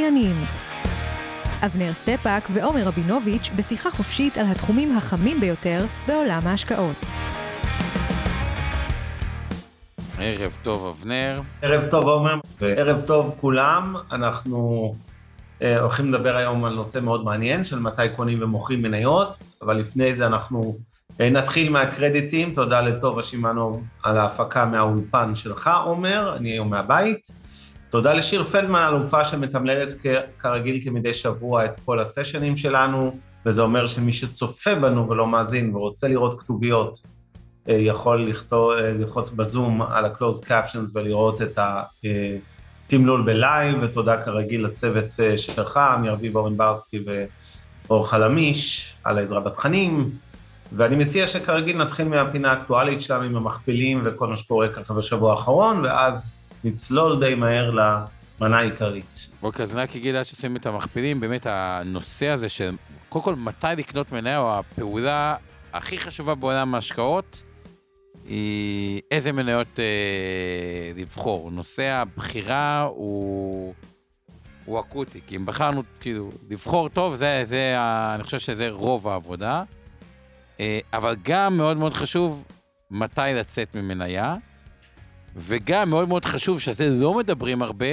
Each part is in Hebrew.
המשקיענים אבנר סטפאק ועומר רבינוביץ' בשיחה חופשית על התחומים החמים ביותר בעולם ההשקעות. ערב טוב, אבנר. ערב טוב, עומר, וערב טוב כולם. אנחנו אה, הולכים לדבר היום על נושא מאוד מעניין של מתי קונים ומוכרים מניות, אבל לפני זה אנחנו אה, נתחיל מהקרדיטים. תודה לטובה שמענוב על ההפקה מהאולפן שלך, עומר, אני היום מהבית. תודה לשיר פלדמן, אלופה שמתמללת כרגיל כמדי שבוע את כל הסשנים שלנו, וזה אומר שמי שצופה בנו ולא מאזין ורוצה לראות כתוביות, אה, יכול אה, ללחוץ בזום על ה-closed captions ולראות את התמלול בלייב, ותודה כרגיל לצוות אה, שלך, מרביב אורן ברסקי ואור חלמיש, על העזרה בתכנים, ואני מציע שכרגיל נתחיל מהפינה האקטואלית שלנו עם המכפילים וכל מה שקורה ככה בשבוע האחרון, ואז נצלול די מהר למנה העיקרית. אוקיי, אז רק אגיד עד שעושים את המכפילים, באמת הנושא הזה של, קודם כל, מתי לקנות מניה, או הפעולה הכי חשובה בעולם ההשקעות, היא איזה מניות אה, לבחור. נושא הבחירה הוא, הוא אקוטי, כי אם בחרנו, כאילו, לבחור טוב, זה, זה, אני חושב שזה רוב העבודה. אה, אבל גם מאוד מאוד חשוב מתי לצאת ממניה. וגם מאוד מאוד חשוב, שעל זה לא מדברים הרבה,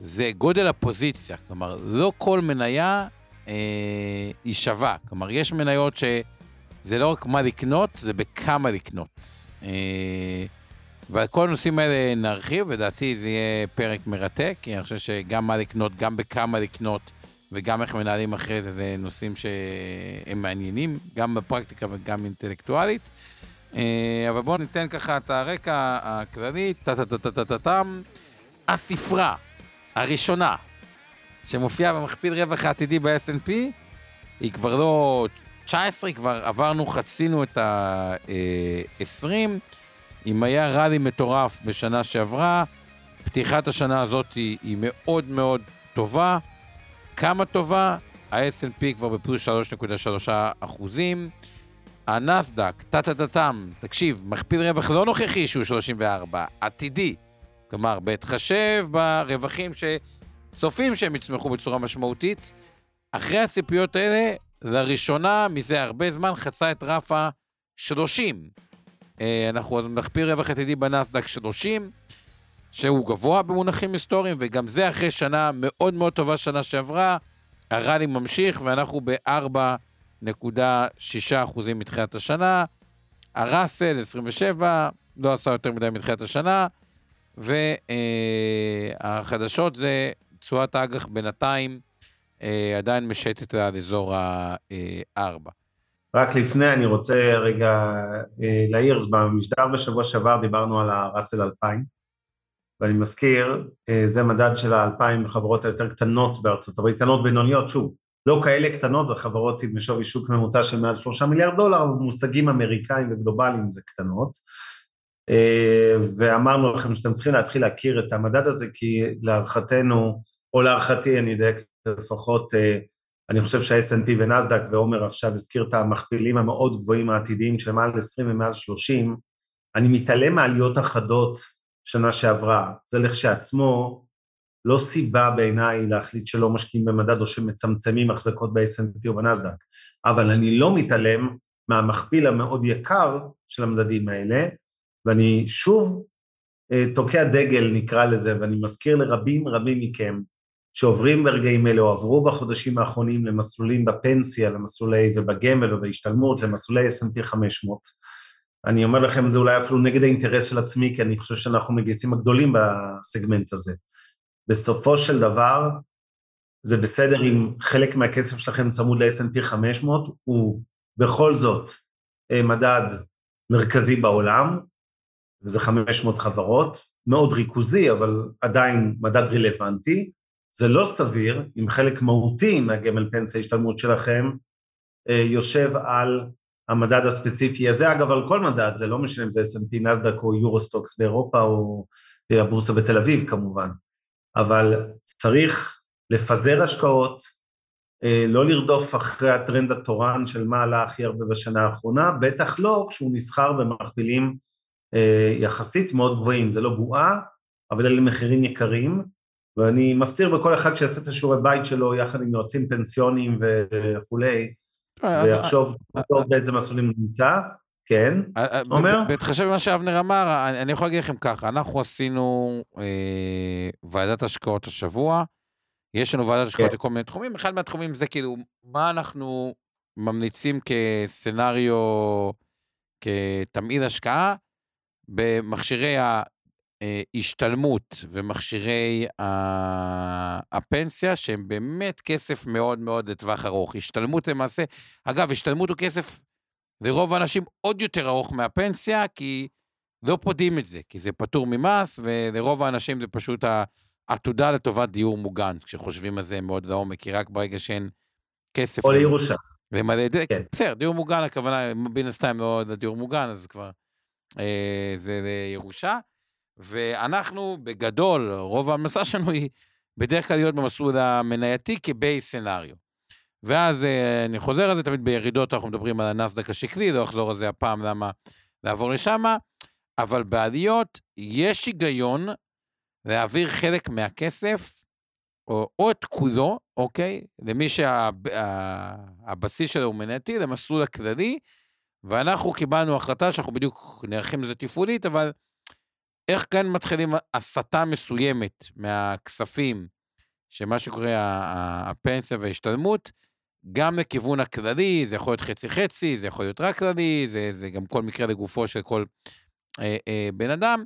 זה גודל הפוזיציה. כלומר, לא כל מניה אה, היא שווה. כלומר, יש מניות שזה לא רק מה לקנות, זה בכמה לקנות. אה, ועל כל הנושאים האלה נרחיב, לדעתי זה יהיה פרק מרתק, כי אני חושב שגם מה לקנות, גם בכמה לקנות, וגם איך מנהלים אחרי זה, זה נושאים שהם מעניינים, גם בפרקטיקה וגם אינטלקטואלית. אה, אבל בואו ניתן ככה את הרקע הכללי, טה-טה-טה-טה-טם. הספרה הראשונה שמופיעה במכפיל רווח העתידי ב-S&P, היא כבר לא 19, כבר עברנו, חצינו את ה-20. אם היה ראלי מטורף בשנה שעברה, פתיחת השנה הזאת היא, היא מאוד מאוד טובה. כמה טובה? ה-S&P כבר בפלוס 3.3 אחוזים. הנסדק, טה-טה-טה-טם, תקשיב, מכפיל רווח לא נוכחי שהוא 34, עתידי. כלומר, בהתחשב ברווחים שצופים שהם יצמחו בצורה משמעותית, אחרי הציפיות האלה, לראשונה מזה הרבה זמן חצה את רף ה-30. אה, אנחנו מכפיל רווח עתידי בנסדק 30, שהוא גבוה במונחים היסטוריים, וגם זה אחרי שנה מאוד מאוד טובה שנה שעברה. הראלי ממשיך, ואנחנו ב-4... 0.6% מתחילת השנה, הראסל 27, לא עשה יותר מדי מתחילת השנה, והחדשות זה תשואת האג"ח בינתיים אה, עדיין משטת על אזור ה-4. רק לפני אני רוצה רגע אה, להעיר, במשדר בשבוע שעבר דיברנו על הראסל 2000, ואני מזכיר, אה, זה מדד של ה-2000 חברות היותר קטנות בארצות הברית, קטנות בינוניות, שוב, לא כאלה קטנות, זה חברות עם שווי שוק ממוצע של מעל שלושה מיליארד דולר, מושגים אמריקאים וגלובליים זה קטנות. אה, ואמרנו לכם שאתם צריכים להתחיל להכיר את המדד הזה, כי להערכתנו, או להערכתי, אני אדייק לפחות, אה, אני חושב שה-S&P ונסדק, ועומר עכשיו הזכיר את המכפילים המאוד גבוהים העתידיים של מעל 20 ומעל 30, אני מתעלם מעליות אחדות שנה שעברה, זה לכשעצמו לא סיבה בעיניי להחליט שלא משקיעים במדד או שמצמצמים החזקות ב-S&P או בנסדק, אבל אני לא מתעלם מהמכפיל המאוד יקר של המדדים האלה, ואני שוב אה, תוקע דגל נקרא לזה, ואני מזכיר לרבים רבים מכם שעוברים ברגעים אלה או עברו בחודשים האחרונים למסלולים בפנסיה, למסלולי ובגמל ובהשתלמות, למסלולי S&P 500. אני אומר לכם את זה אולי אפילו נגד האינטרס של עצמי, כי אני חושב שאנחנו מגייסים הגדולים בסגמנט הזה. בסופו של דבר, זה בסדר אם חלק מהכסף שלכם צמוד ל-S&P 500, הוא בכל זאת אה, מדד מרכזי בעולם, וזה 500 חברות, מאוד ריכוזי, אבל עדיין מדד רלוונטי. זה לא סביר אם חלק מהותי מהגמל פנסיה השתלמות שלכם אה, יושב על המדד הספציפי הזה, אגב על כל מדד, זה לא משנה אם זה S&P, נסדק או יורוסטוקס באירופה או אה, הבורסה בתל אביב כמובן, אבל צריך לפזר השקעות, אה, לא לרדוף אחרי הטרנד התורן של מה עלה הכי הרבה בשנה האחרונה, בטח לא כשהוא נסחר במכפילים יחסית מאוד גבוהים, זה לא בועה, אבל אלה מחירים יקרים, ואני מפציר בכל אחד שיעשה את השיעורי בית שלו יחד עם יועצים פנסיוניים וכולי, אה, ויחשוב אה, באיזה מסלולים הוא נמצא. כן, אה, עומר? בהתחשב במה שאבנר אמר, אני יכול להגיד לכם ככה, אנחנו עשינו ועדת השקעות השבוע, יש לנו ועדת השקעות כן. לכל מיני תחומים, אחד מהתחומים זה כאילו, מה אנחנו ממליצים כסצנריו, כתמעיד השקעה, במכשירי השתלמות ומכשירי הפנסיה, שהם באמת כסף מאוד מאוד לטווח ארוך. השתלמות למעשה, אגב, השתלמות הוא כסף לרוב האנשים עוד יותר ארוך מהפנסיה, כי לא פודים את זה, כי זה פטור ממס, ולרוב האנשים זה פשוט העתודה לטובת דיור מוגן, כשחושבים על זה מאוד לעומק, כי רק ברגע שאין כסף... או לירושה. למלא את זה, כן. בסדר, דיור מוגן, הכוונה, בין הסתם מאוד לדיור מוגן, אז כבר אה, זה לירושה. ואנחנו בגדול, רוב ההמלצה שלנו היא בדרך כלל להיות במסלול המנייתי כבייס סנאריו. ואז אה, אני חוזר על זה, תמיד בירידות אנחנו מדברים על הנסדק השקלי, לא אחזור על זה הפעם, למה לעבור לשם, אבל בעליות יש היגיון להעביר חלק מהכסף, או, או את כולו, אוקיי? למי שהבסיס שה, שלו הוא מנייתי, למסלול הכללי, ואנחנו קיבלנו החלטה שאנחנו בדיוק נערכים לזה תפעולית, אבל איך כאן מתחילים הסטה מסוימת מהכספים, שמה שקורה הפנסיה וההשתלמות, גם לכיוון הכללי, זה יכול להיות חצי-חצי, זה יכול להיות רק כללי, זה, זה גם כל מקרה לגופו של כל אה, אה, בן אדם.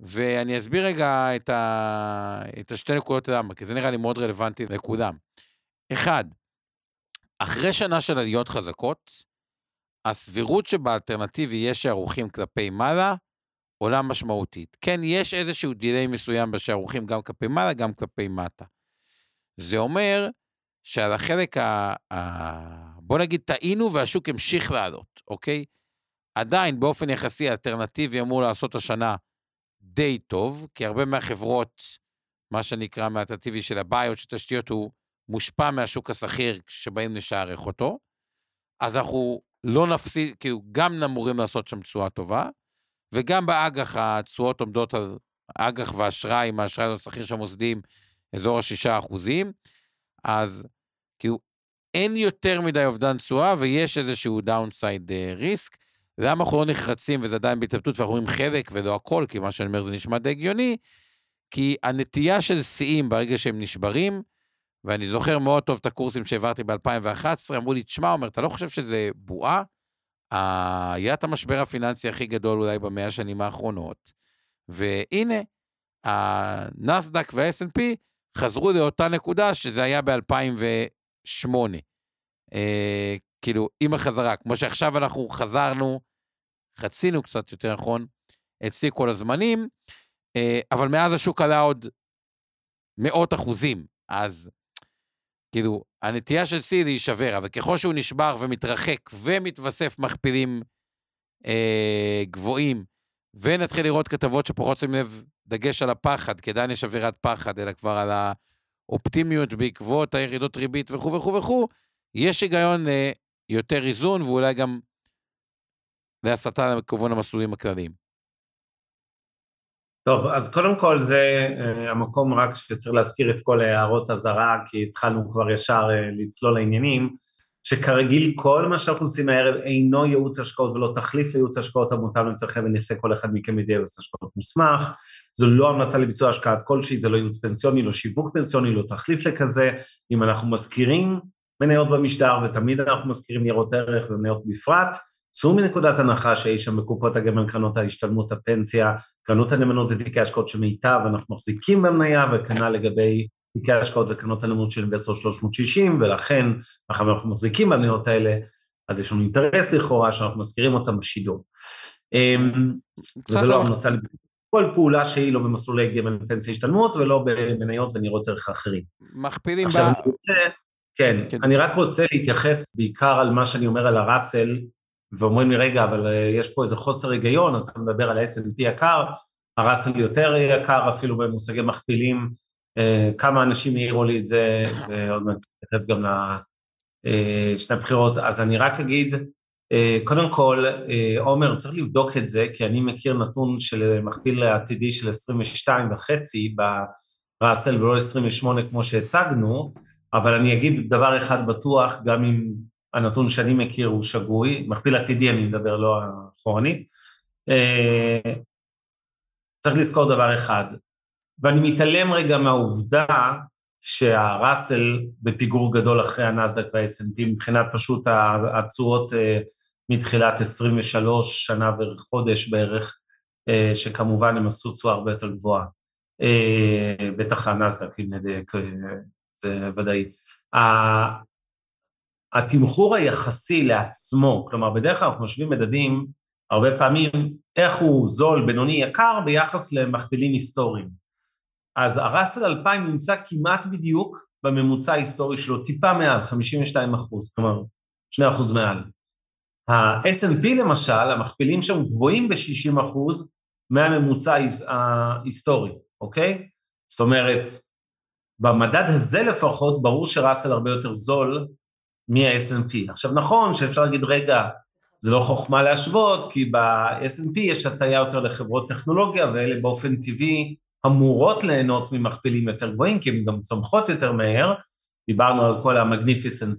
ואני אסביר רגע את, ה, את השתי נקודות למה, כי זה נראה לי מאוד רלוונטי לכולם. אחד, אחרי שנה של עליות חזקות, הסבירות שבאלטרנטיבי יש שערוכים כלפי מעלה, עולה משמעותית. כן, יש איזשהו דיליי מסוים בשערוכים גם כלפי מעלה, גם כלפי מטה. זה אומר שעל החלק ה... ה... בוא נגיד, טעינו והשוק המשיך לעלות, אוקיי? עדיין, באופן יחסי, האלטרנטיבי אמור לעשות השנה די טוב, כי הרבה מהחברות, מה שנקרא מהאלטרנטיבי של הביוט, של תשתיות, הוא מושפע מהשוק הסחיר שבאים לשערך אותו. אז אנחנו לא נפסיד, כאילו, גם אמורים לעשות שם תשואה טובה, וגם באג"ח התשואות עומדות על אג"ח ואשראי, עם האשראי הסחיר של המוסדים, אזור השישה אחוזים, אז כאילו אין יותר מדי אובדן תשואה ויש איזשהו downside risk. למה אנחנו לא נחרצים וזה עדיין בהתלבטות ואנחנו אומרים חלק ולא הכל, כי מה שאני אומר זה נשמע די הגיוני, כי הנטייה של שיאים ברגע שהם נשברים, ואני זוכר מאוד טוב את הקורסים שהעברתי ב-2011, אמרו לי, תשמע, אומר, אתה לא חושב שזה בועה? היה את המשבר הפיננסי הכי גדול אולי במאה השנים האחרונות, והנה, הנסדק וה-S&P חזרו לאותה נקודה שזה היה ב-2008. אה, כאילו, עם החזרה, כמו שעכשיו אנחנו חזרנו, חצינו קצת יותר נכון, שיא כל הזמנים, אה, אבל מאז השוק עלה עוד מאות אחוזים, אז כאילו, הנטייה של C להישבר, אבל ככל שהוא נשבר ומתרחק ומתווסף מכפילים אה, גבוהים, ונתחיל לראות כתבות שפחות שמים לב דגש על הפחד, כי עדיין יש אווירת פחד, אלא כבר על האופטימיות בעקבות הירידות ריבית וכו' וכו' וכו', יש היגיון ליותר איזון ואולי גם להסתה לכיוון המסלולים הכלליים. טוב, אז קודם כל זה uh, המקום רק שצריך להזכיר את כל הערות אזהרה, כי התחלנו כבר ישר uh, לצלול לעניינים, שכרגיל כל מה שאנחנו עושים הערב אינו ייעוץ השקעות ולא תחליף לייעוץ השקעות המותאם לצרכי ונכסי כל אחד מכם ידי ייעוץ השקעות מוסמך, זו לא המלצה לביצוע השקעת כלשהי, זה לא ייעוץ פנסיוני, לא שיווק פנסיוני, לא תחליף לכזה, אם אנחנו מזכירים מניות במשטר, ותמיד אנחנו מזכירים ניירות ערך ומניות בפרט, צאו מנקודת הנחה שיש שם בקופות הגמל, קרנות ההשתלמות, הפנסיה, קרנות הנאמנות ותיקי השקעות של מיטב, אנחנו מחזיקים במניה, וכנ"ל לגבי תיקי השקעות וקרנות הנאמנות של אינבסטור 360, ולכן, מאחר שאנחנו מחזיקים במניות האלה, אז יש לנו אינטרס לכאורה שאנחנו מזכירים אותם בשידור. אמ, וזה לא המלצה, כל פעולה שהיא לא במסלולי גמל פנסיה השתלמות ולא במניות וניירות ערך אחרים. מכפילים ב... עכשיו, אני רוצה, כן, כן, אני רק רוצה להתייחס בעיקר על מה שאני אומר על הראסל, ואומרים לי, רגע, אבל אה, יש פה איזה חוסר היגיון, אתה מדבר על ה-S&P יקר, הראסל יותר יקר אפילו במושגי מכפילים, אה, כמה אנשים העירו לי את זה, ועוד מעט נתייחס גם לשני אה, הבחירות, אז אני רק אגיד, קודם כל, עומר, צריך לבדוק את זה, כי אני מכיר נתון של מכפיל עתידי של 22 וחצי בראסל ולא 28 כמו שהצגנו, אבל אני אגיד דבר אחד בטוח, גם אם הנתון שאני מכיר הוא שגוי, מכפיל עתידי אני מדבר, לא אחורנית. אה, צריך לזכור דבר אחד, ואני מתעלם רגע מהעובדה שהראסל בפיגור גדול אחרי הנסדק וה-S&P מבחינת פשוט התשואות אה, מתחילת 23 שנה וחודש בערך, אה, שכמובן הם עשו תשואה הרבה יותר גבוהה. בטח הנסדק, אם נדייק, זה ודאי. התמחור היחסי לעצמו, כלומר בדרך כלל אנחנו משווים מדדים הרבה פעמים איך הוא זול, בינוני, יקר ביחס למכפילים היסטוריים. אז הראסל 2000 נמצא כמעט בדיוק בממוצע ההיסטורי שלו, טיפה מעל, 52 אחוז, כלומר 2 אחוז מעל. ה-S&P למשל, המכפילים שם גבוהים ב-60 אחוז מהממוצע ההיסטורי, אוקיי? זאת אומרת, במדד הזה לפחות, ברור שראסל הרבה יותר זול מה-S&P. עכשיו נכון שאפשר להגיד, רגע, זה לא חוכמה להשוות, כי ב-S&P יש הטיה יותר לחברות טכנולוגיה, ואלה באופן טבעי אמורות ליהנות ממכפילים יותר גבוהים, כי הן גם צומחות יותר מהר. דיברנו על כל ה-Magnificent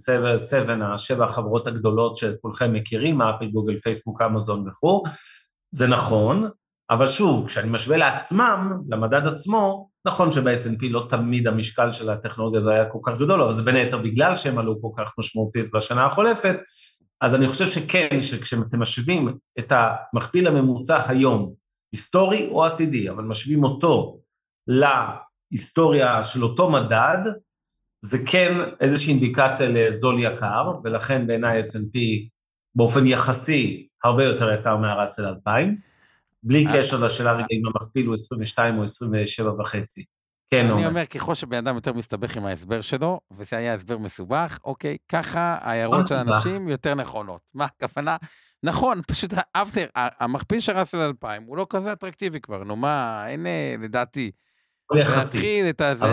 7, השבע החברות הגדולות שכולכם מכירים, אפל, גוגל, פייסבוק, אמזון וכו'. זה נכון, אבל שוב, כשאני משווה לעצמם, למדד עצמו, נכון שב-S&P לא תמיד המשקל של הטכנולוגיה הזה היה כל כך גדול, אבל זה בין היתר בגלל שהם עלו כל כך משמעותית בשנה החולפת, אז אני חושב שכן, שכשאתם משווים את המכפיל הממוצע היום, היסטורי או עתידי, אבל משווים אותו להיסטוריה של אותו מדד, זה כן איזושהי אינדיקציה לזול יקר, ולכן בעיניי S&P באופן יחסי הרבה יותר יקר מהראסל 2000. בלי אה, קשר לשאלה רגע אם המכפיל הוא 22 או 27 וחצי. כן, אני אומר, ככל שבן אדם יותר מסתבך עם ההסבר שלו, וזה היה הסבר מסובך, אוקיי, ככה ההערות של אנשים יותר נכונות. מה הכוונה? נכון, פשוט, אבנר, המכפיל של ראסל 2000 הוא לא כזה אטרקטיבי כבר, נו מה, אין לדעתי. להתחיל את הזה.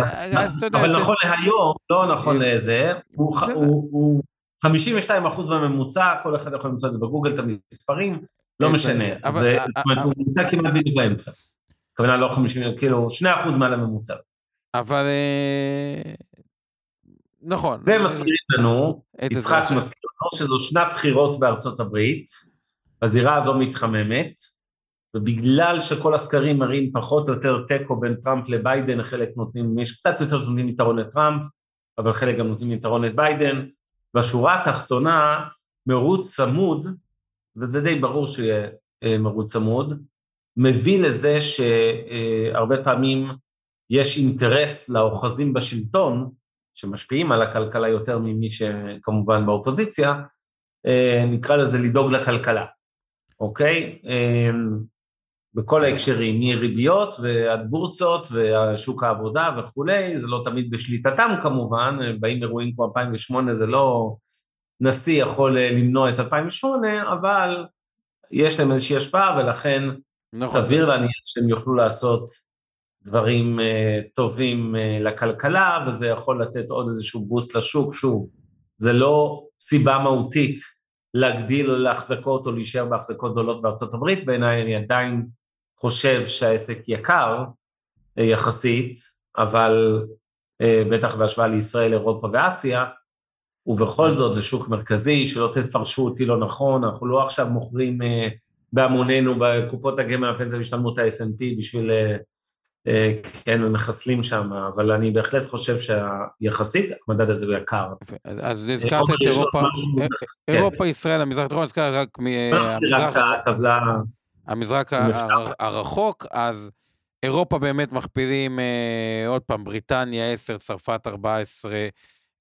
אבל נכון להיום, לא נכון לזה, הוא 52 אחוז מהממוצע, כל אחד יכול למצוא את זה בגוגל, את המספרים, לא משנה, זאת אומרת, הוא נמצא כמעט בדיוק באמצע. הכוונה לא 50, כאילו, 2% מעל הממוצע. אבל... אה, נכון. ומזכירים לנו, יצחק מזכיר לנו שזו שנת בחירות בארצות הברית, הזירה הזו מתחממת, ובגלל שכל הסקרים מראים פחות או יותר תיקו בין טראמפ לביידן, חלק נותנים, יש קצת יותר שנותנים יתרון לטראמפ, אבל חלק גם נותנים יתרון לביידן. בשורה התחתונה, מרוץ צמוד וזה די ברור שיהיה אה, מרוץ צמוד, מביא לזה שהרבה פעמים יש אינטרס לאוחזים בשלטון, שמשפיעים על הכלכלה יותר ממי שכמובן באופוזיציה, אה, נקרא לזה לדאוג לכלכלה, אוקיי? אה, בכל ההקשרים, מריביות ועד בורסות ושוק העבודה וכולי, זה לא תמיד בשליטתם כמובן, באים אירועים כמו 2008, זה לא נשיא יכול אה, למנוע את 2008, אבל יש להם איזושהי השפעה, ולכן נכון. סביר להניח שהם יוכלו לעשות דברים uh, טובים uh, לכלכלה, וזה יכול לתת עוד איזשהו בוסט לשוק. שוב, זה לא סיבה מהותית להגדיל להחזקות או להישאר בהחזקות גדולות בארצות הברית, בעיניי אני עדיין חושב שהעסק יקר uh, יחסית, אבל uh, בטח בהשוואה לישראל, אירופה ואסיה, ובכל זאת זה שוק מרכזי, שלא תפרשו אותי לא נכון, אנחנו לא עכשיו מוכרים uh, בהמוננו בקופות הגמל הפנסיה והשתלמות ה-S&P בשביל, כן, מחסלים שם, אבל אני בהחלט חושב שיחסית המדד הזה הוא יקר. אז הזכרת את אירופה, אירופה, כן. ישראל, המזרח התיכון, הזכרת רק מהמזרח הרחוק, אז אירופה באמת מכפילים, עוד פעם, בריטניה 10, צרפת 14,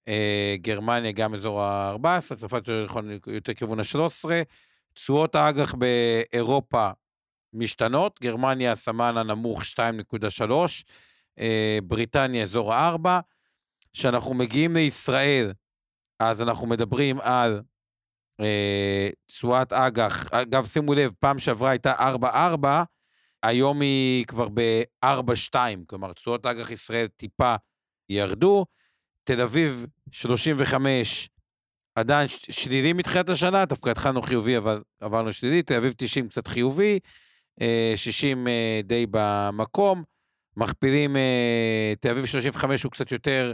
אה, גרמניה גם אזור ה-14, צרפת יותר, יותר כיוון ה-13, תשואות האג"ח באירופה משתנות, גרמניה הסמן הנמוך 2.3, אה, בריטניה אזור ה-4. כשאנחנו מגיעים לישראל, אז אנחנו מדברים על אה, תשואת אג"ח, אגב, שימו לב, פעם שעברה הייתה 4.4, היום היא כבר ב-4.2, כלומר, תשואות אג"ח ישראל טיפה ירדו. תל אביב 35, עדיין שלילי מתחילת השנה, דווקא התחלנו חיובי, אבל עברנו שלילי, תל אביב 90 קצת חיובי, 60 אה, אה, די במקום, מכפילים, אה, תל אביב 35 הוא קצת יותר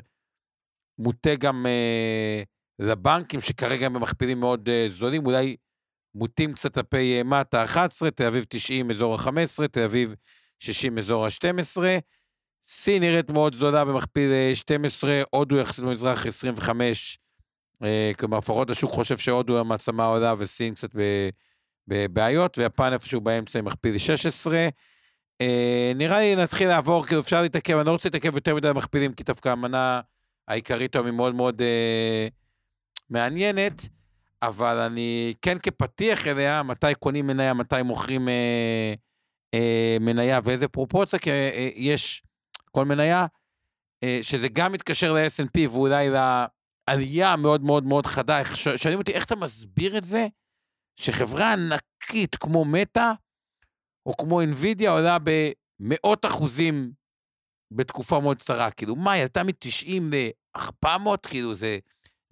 מוטה גם לבנקים, שכרגע הם במכפילים מאוד זולים, אולי מוטים קצת כלפי מטה 11, תל אביב 90 אזור ה-15, תל אביב 60 אזור ה-12. סין נראית מאוד זולה במכפיל 12, הודו יחסית במזרח 25, כלומר, לפחות השוק חושב שהודו המעצמה עולה וסין קצת בבעיות, ויפן איפשהו באמצע עם מכפיל 16. אה, נראה לי נתחיל לעבור, כאילו אפשר להתעכב, אני לא רוצה להתעכב יותר מדי במכפילים, כי דווקא המנה העיקרית היום היא מאוד מאוד אה, מעניינת, אבל אני כן כפתיח אליה, מתי קונים מניה, מתי מוכרים אה, אה, מניה ואיזה פרופורציה, כי אה, יש כל מניה, אה, שזה גם מתקשר ל-S&P ואולי לעלייה המאוד מאוד מאוד חדה. שואלים אותי, איך אתה מסביר את זה? שחברה ענקית כמו מטא, או כמו NVIDIA, עולה במאות אחוזים בתקופה מאוד קצרה. כאילו, מה, היא עלתה מ-90 ל-400? כאילו, זה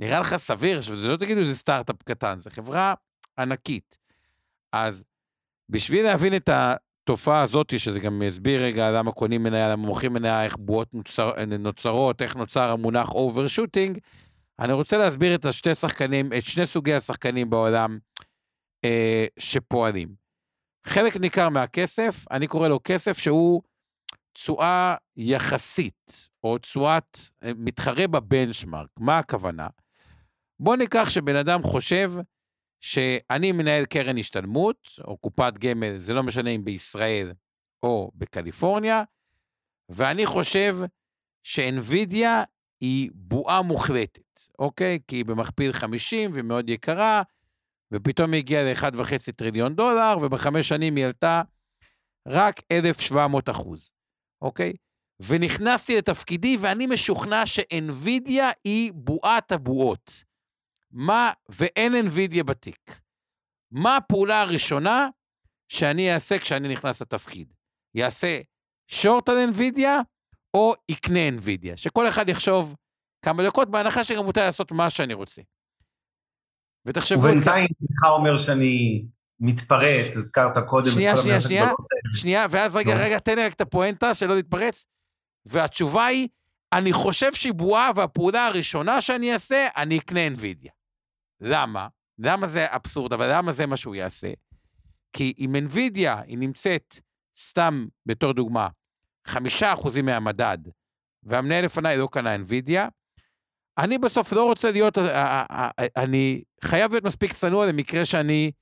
נראה לך סביר, שזה לא תגידו שזה סטארט-אפ קטן, זו חברה ענקית. אז בשביל להבין את התופעה הזאת, שזה גם יסביר רגע למה קונים מניה, למה מוכרים מניה, איך בועות נוצר, נוצרות, איך נוצר המונח overshooting, אני רוצה להסביר את השתי שחקנים, את שני סוגי השחקנים בעולם אה, שפועלים. חלק ניכר מהכסף, אני קורא לו כסף שהוא תשואה יחסית, או תשואת אה, מתחרה בבנצ'מארק. מה הכוונה? בוא ניקח שבן אדם חושב שאני מנהל קרן השתלמות, או קופת גמל, זה לא משנה אם בישראל או בקליפורניה, ואני חושב שאנווידיה היא בועה מוחלטת, אוקיי? כי היא במכפיל 50 ומאוד יקרה, ופתאום היא הגיעה ל-1.5 טריליון דולר, ובחמש שנים היא עלתה רק 1,700 אחוז, אוקיי? ונכנסתי לתפקידי, ואני משוכנע שאנווידיה היא בועת הבועות. מה, ואין אנווידיה בתיק. מה הפעולה הראשונה שאני אעשה כשאני נכנס לתפקיד? יעשה שורט על אנווידיה, או יקנה אנווידיה? שכל אחד יחשוב כמה דקות, בהנחה שגם מותר לעשות מה שאני רוצה. ותחשבו... ובינתיים לך אומר שאני מתפרץ, הזכרת קודם שנייה, שנייה, שנייה, שנייה, ואז רגע, רגע, תן לי רק את הפואנטה, שלא תתפרץ. והתשובה היא, אני חושב שהיא בועה, והפעולה הראשונה שאני אעשה, אני אקנה NVIDIA. למה? למה זה אבסורד, אבל למה זה מה שהוא יעשה? כי אם NVIDIA היא נמצאת, סתם בתור דוגמה, חמישה אחוזים מהמדד, והמנהל לפניי לא קנה NVIDIA, אני בסוף לא רוצה להיות, אה, אה, אה, אני חייב להיות מספיק צנוע למקרה שאני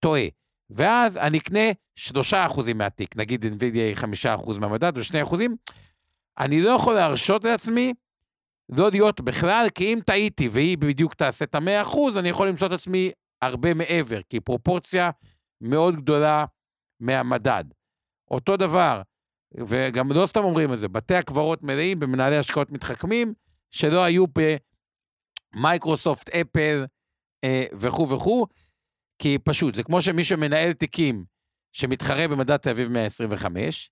טועה. ואז אני אקנה שלושה אחוזים מהתיק, נגיד NVIDIA היא חמישה אחוז מהמדד ושני אחוזים, אני לא יכול להרשות לעצמי לא להיות בכלל, כי אם טעיתי והיא בדיוק תעשה את המאה אחוז, אני יכול למצוא את עצמי הרבה מעבר, כי פרופורציה מאוד גדולה מהמדד. אותו דבר, וגם לא סתם אומרים את זה, בתי הקברות מלאים במנהלי השקעות מתחכמים, שלא היו במייקרוסופט, אפל אה, וכו' וכו', כי פשוט, זה כמו שמי שמנהל תיקים שמתחרה במדד תל אביב 125,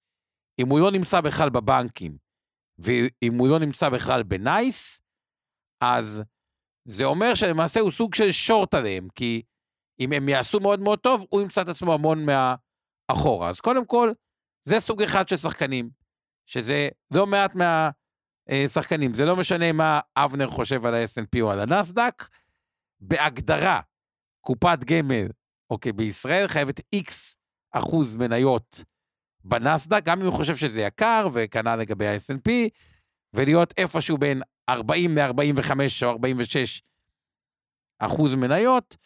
אם הוא לא נמצא בכלל בבנקים, ואם הוא לא נמצא בכלל בנייס, אז זה אומר שלמעשה הוא סוג של שורט עליהם, כי אם הם יעשו מאוד מאוד טוב, הוא ימצא את עצמו המון מאחורה. אז קודם כל, זה סוג אחד של שחקנים, שזה לא מעט מה... אה, שחקנים. זה לא משנה מה אבנר חושב על ה-S&P או על הנסדק, בהגדרה, קופת גמל, אוקיי, בישראל חייבת X אחוז מניות בנסדק, גם אם הוא חושב שזה יקר, וכנ"ל לגבי ה-S&P, ולהיות איפשהו בין 40 ל-45 או 46 אחוז מניות,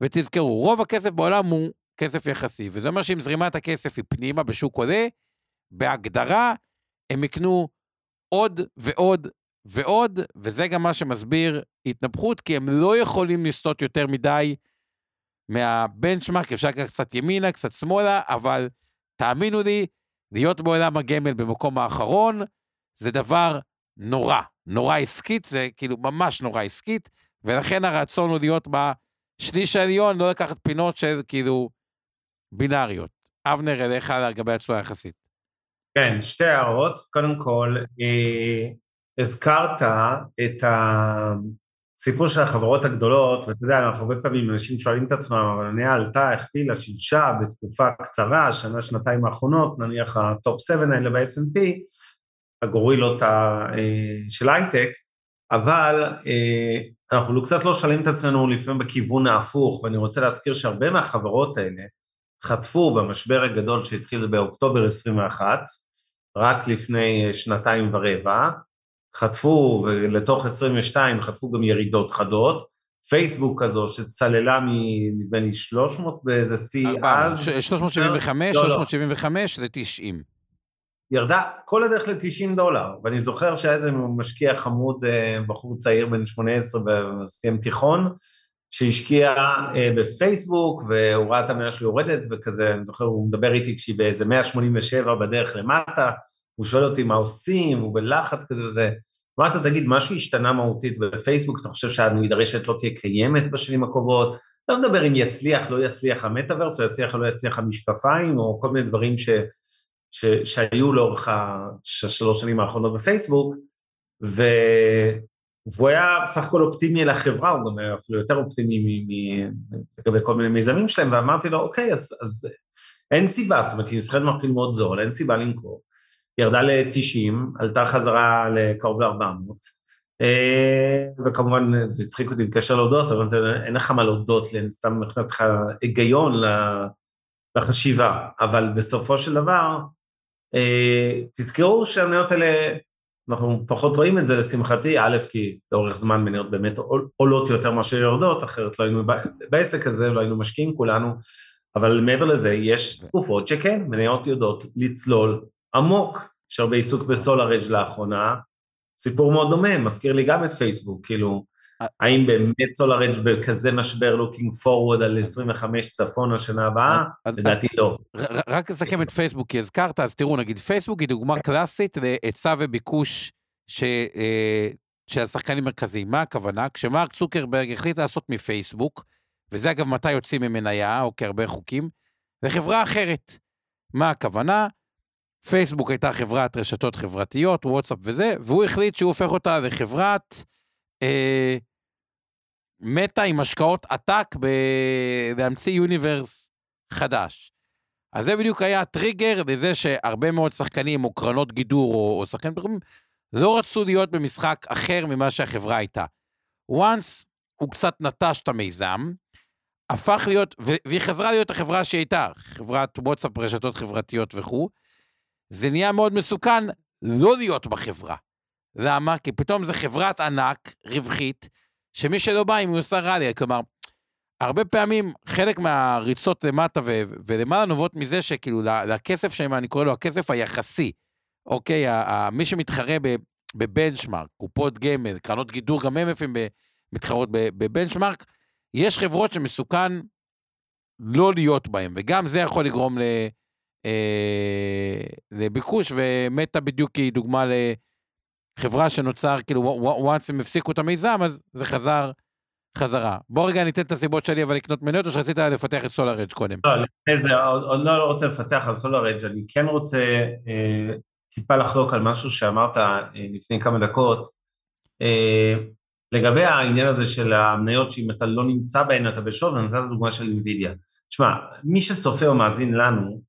ותזכרו, רוב הכסף בעולם הוא כסף יחסי, וזה אומר שאם זרימת הכסף היא פנימה בשוק עולה, בהגדרה הם יקנו עוד ועוד ועוד, וזה גם מה שמסביר התנפחות, כי הם לא יכולים לסטות יותר מדי מהבנצ'מארק, אפשר לקחת קצת ימינה, קצת שמאלה, אבל תאמינו לי, להיות בעולם הגמל במקום האחרון, זה דבר נורא, נורא עסקית, זה כאילו ממש נורא עסקית, ולכן הרצון הוא להיות בשליש העליון, לא לקחת פינות של כאילו בינאריות. אבנר, אליך לגבי התשואה היחסית. כן, שתי הערות. קודם כל, אה, הזכרת את הסיפור של החברות הגדולות, ואתה יודע, אנחנו הרבה פעמים אנשים שואלים את עצמם, אבל המניה עלתה, הכפילה, שילשה בתקופה קצרה, שנה, שנתיים האחרונות, נניח ה top 7 האלה ב-S&P, הגורילות אה, של הייטק, אבל אה, אנחנו קצת לא שואלים את עצמנו לפעמים בכיוון ההפוך, ואני רוצה להזכיר שהרבה מהחברות האלה חטפו במשבר הגדול שהתחיל באוקטובר 21, רק לפני שנתיים ורבע, חטפו, ולתוך 22 חטפו גם ירידות חדות, פייסבוק כזו שצללה מנדמה לי 300 באיזה שיא אז. 375, 375 ל-90. ירדה כל הדרך ל-90 דולר, ואני זוכר שהיה איזה משקיע חמוד, אה, בחור צעיר בן 18 וסיים תיכון, שהשקיע אה, בפייסבוק, והוא ראה את המניה שלי יורדת, וכזה, אני זוכר, הוא מדבר איתי כשהיא באיזה 187 בדרך למטה, הוא שואל אותי מה עושים, הוא בלחץ כזה וזה. אמרתי לו, תגיד, משהו השתנה מהותית בפייסבוק, אתה חושב שהמדרשת לא תהיה קיימת בשנים הקרובות? לא מדבר אם יצליח, לא יצליח המטאוורס, או יצליח או לא יצליח המשקפיים, או כל מיני דברים ש, ש, שהיו לאורך השלוש שנים האחרונות בפייסבוק, ו, והוא היה בסך הכל אופטימי לחברה, הוא גם היה אפילו יותר אופטימי לגבי כל מיני מיזמים שלהם, ואמרתי לו, אוקיי, אז, אז אין סיבה, זאת אומרת, היא נסחרת מרכיב מאוד זול, אין סיבה למכור. ירדה ל-90, עלתה חזרה לקרוב ל-400, אה, וכמובן זה הצחיק אותי להתקשר להודות, אבל אין לך מה להודות, אני סתם מבחינת לך היגיון לחשיבה, אבל בסופו של דבר, אה, תזכרו שהמניות האלה, אנחנו פחות רואים את זה לשמחתי, א', כי לאורך זמן מניות באמת עולות יותר מאשר יורדות, אחרת לא היינו בעסק הזה, לא היינו משקיעים כולנו, אבל מעבר לזה, יש תקופות שכן, מניות יודעות לצלול עמוק, יש הרבה עיסוק בסולאראדג' לאחרונה, סיפור מאוד דומה, מזכיר לי גם את פייסבוק, כאילו, אה. האם באמת סולאראדג' בכזה משבר looking forward על 25 צפון השנה הבאה? לדעתי לא. רק לסכם את פייסבוק, כי הזכרת, אז תראו, נגיד פייסבוק היא דוגמה קלאסית להיצע וביקוש ש... אה, של השחקנים מרכזיים. מה הכוונה? כשמרק צוקרברג החליט לעשות מפייסבוק, וזה אגב מתי יוצאים ממניה, או כהרבה חוקים, לחברה אחרת. מה הכוונה? פייסבוק הייתה חברת רשתות חברתיות, וואטסאפ וזה, והוא החליט שהוא הופך אותה לחברת אה, מטא עם השקעות עתק ב- להמציא יוניברס חדש. אז זה בדיוק היה הטריגר לזה שהרבה מאוד שחקנים או קרנות גידור או, או שחקנים אחרים לא רצו להיות במשחק אחר ממה שהחברה הייתה. once הוא קצת נטש את המיזם, הפך להיות, והיא חזרה להיות החברה שהיא הייתה, חברת וואטסאפ, רשתות חברתיות וכו', זה נהיה מאוד מסוכן לא להיות בחברה. למה? כי פתאום זו חברת ענק, רווחית, שמי שלא בא, אם היא עושה רע כלומר, הרבה פעמים חלק מהריצות למטה ו- ולמעלה נובעות מזה שכאילו לכסף שלהם, אני קורא לו הכסף היחסי, אוקיי? ה- ה- מי שמתחרה בבנצ'מארק, קופות גמל, קרנות גידור, גם הם לפעמים מתחרות בבנצ'מארק, יש חברות שמסוכן לא להיות בהן, וגם זה יכול לגרום ל... אה, לביקוש, ומטא בדיוק היא דוגמה לחברה שנוצר, כאילו, once הם הפסיקו את המיזם, אז זה חזר חזרה. בוא רגע ניתן את הסיבות שלי, אבל לקנות מניות, או שרצית לפתח את סולאר אדג' קודם? לא, עוד לא, לא רוצה לפתח על סולאר אדג', אני כן רוצה אה, טיפה לחלוק על משהו שאמרת אה, לפני כמה דקות. אה, לגבי העניין הזה של המניות, שאם אתה לא נמצא בהן, אתה בשוב, אני נתת דוגמה של אינווידיה. תשמע, מי שצופה או מאזין לנו,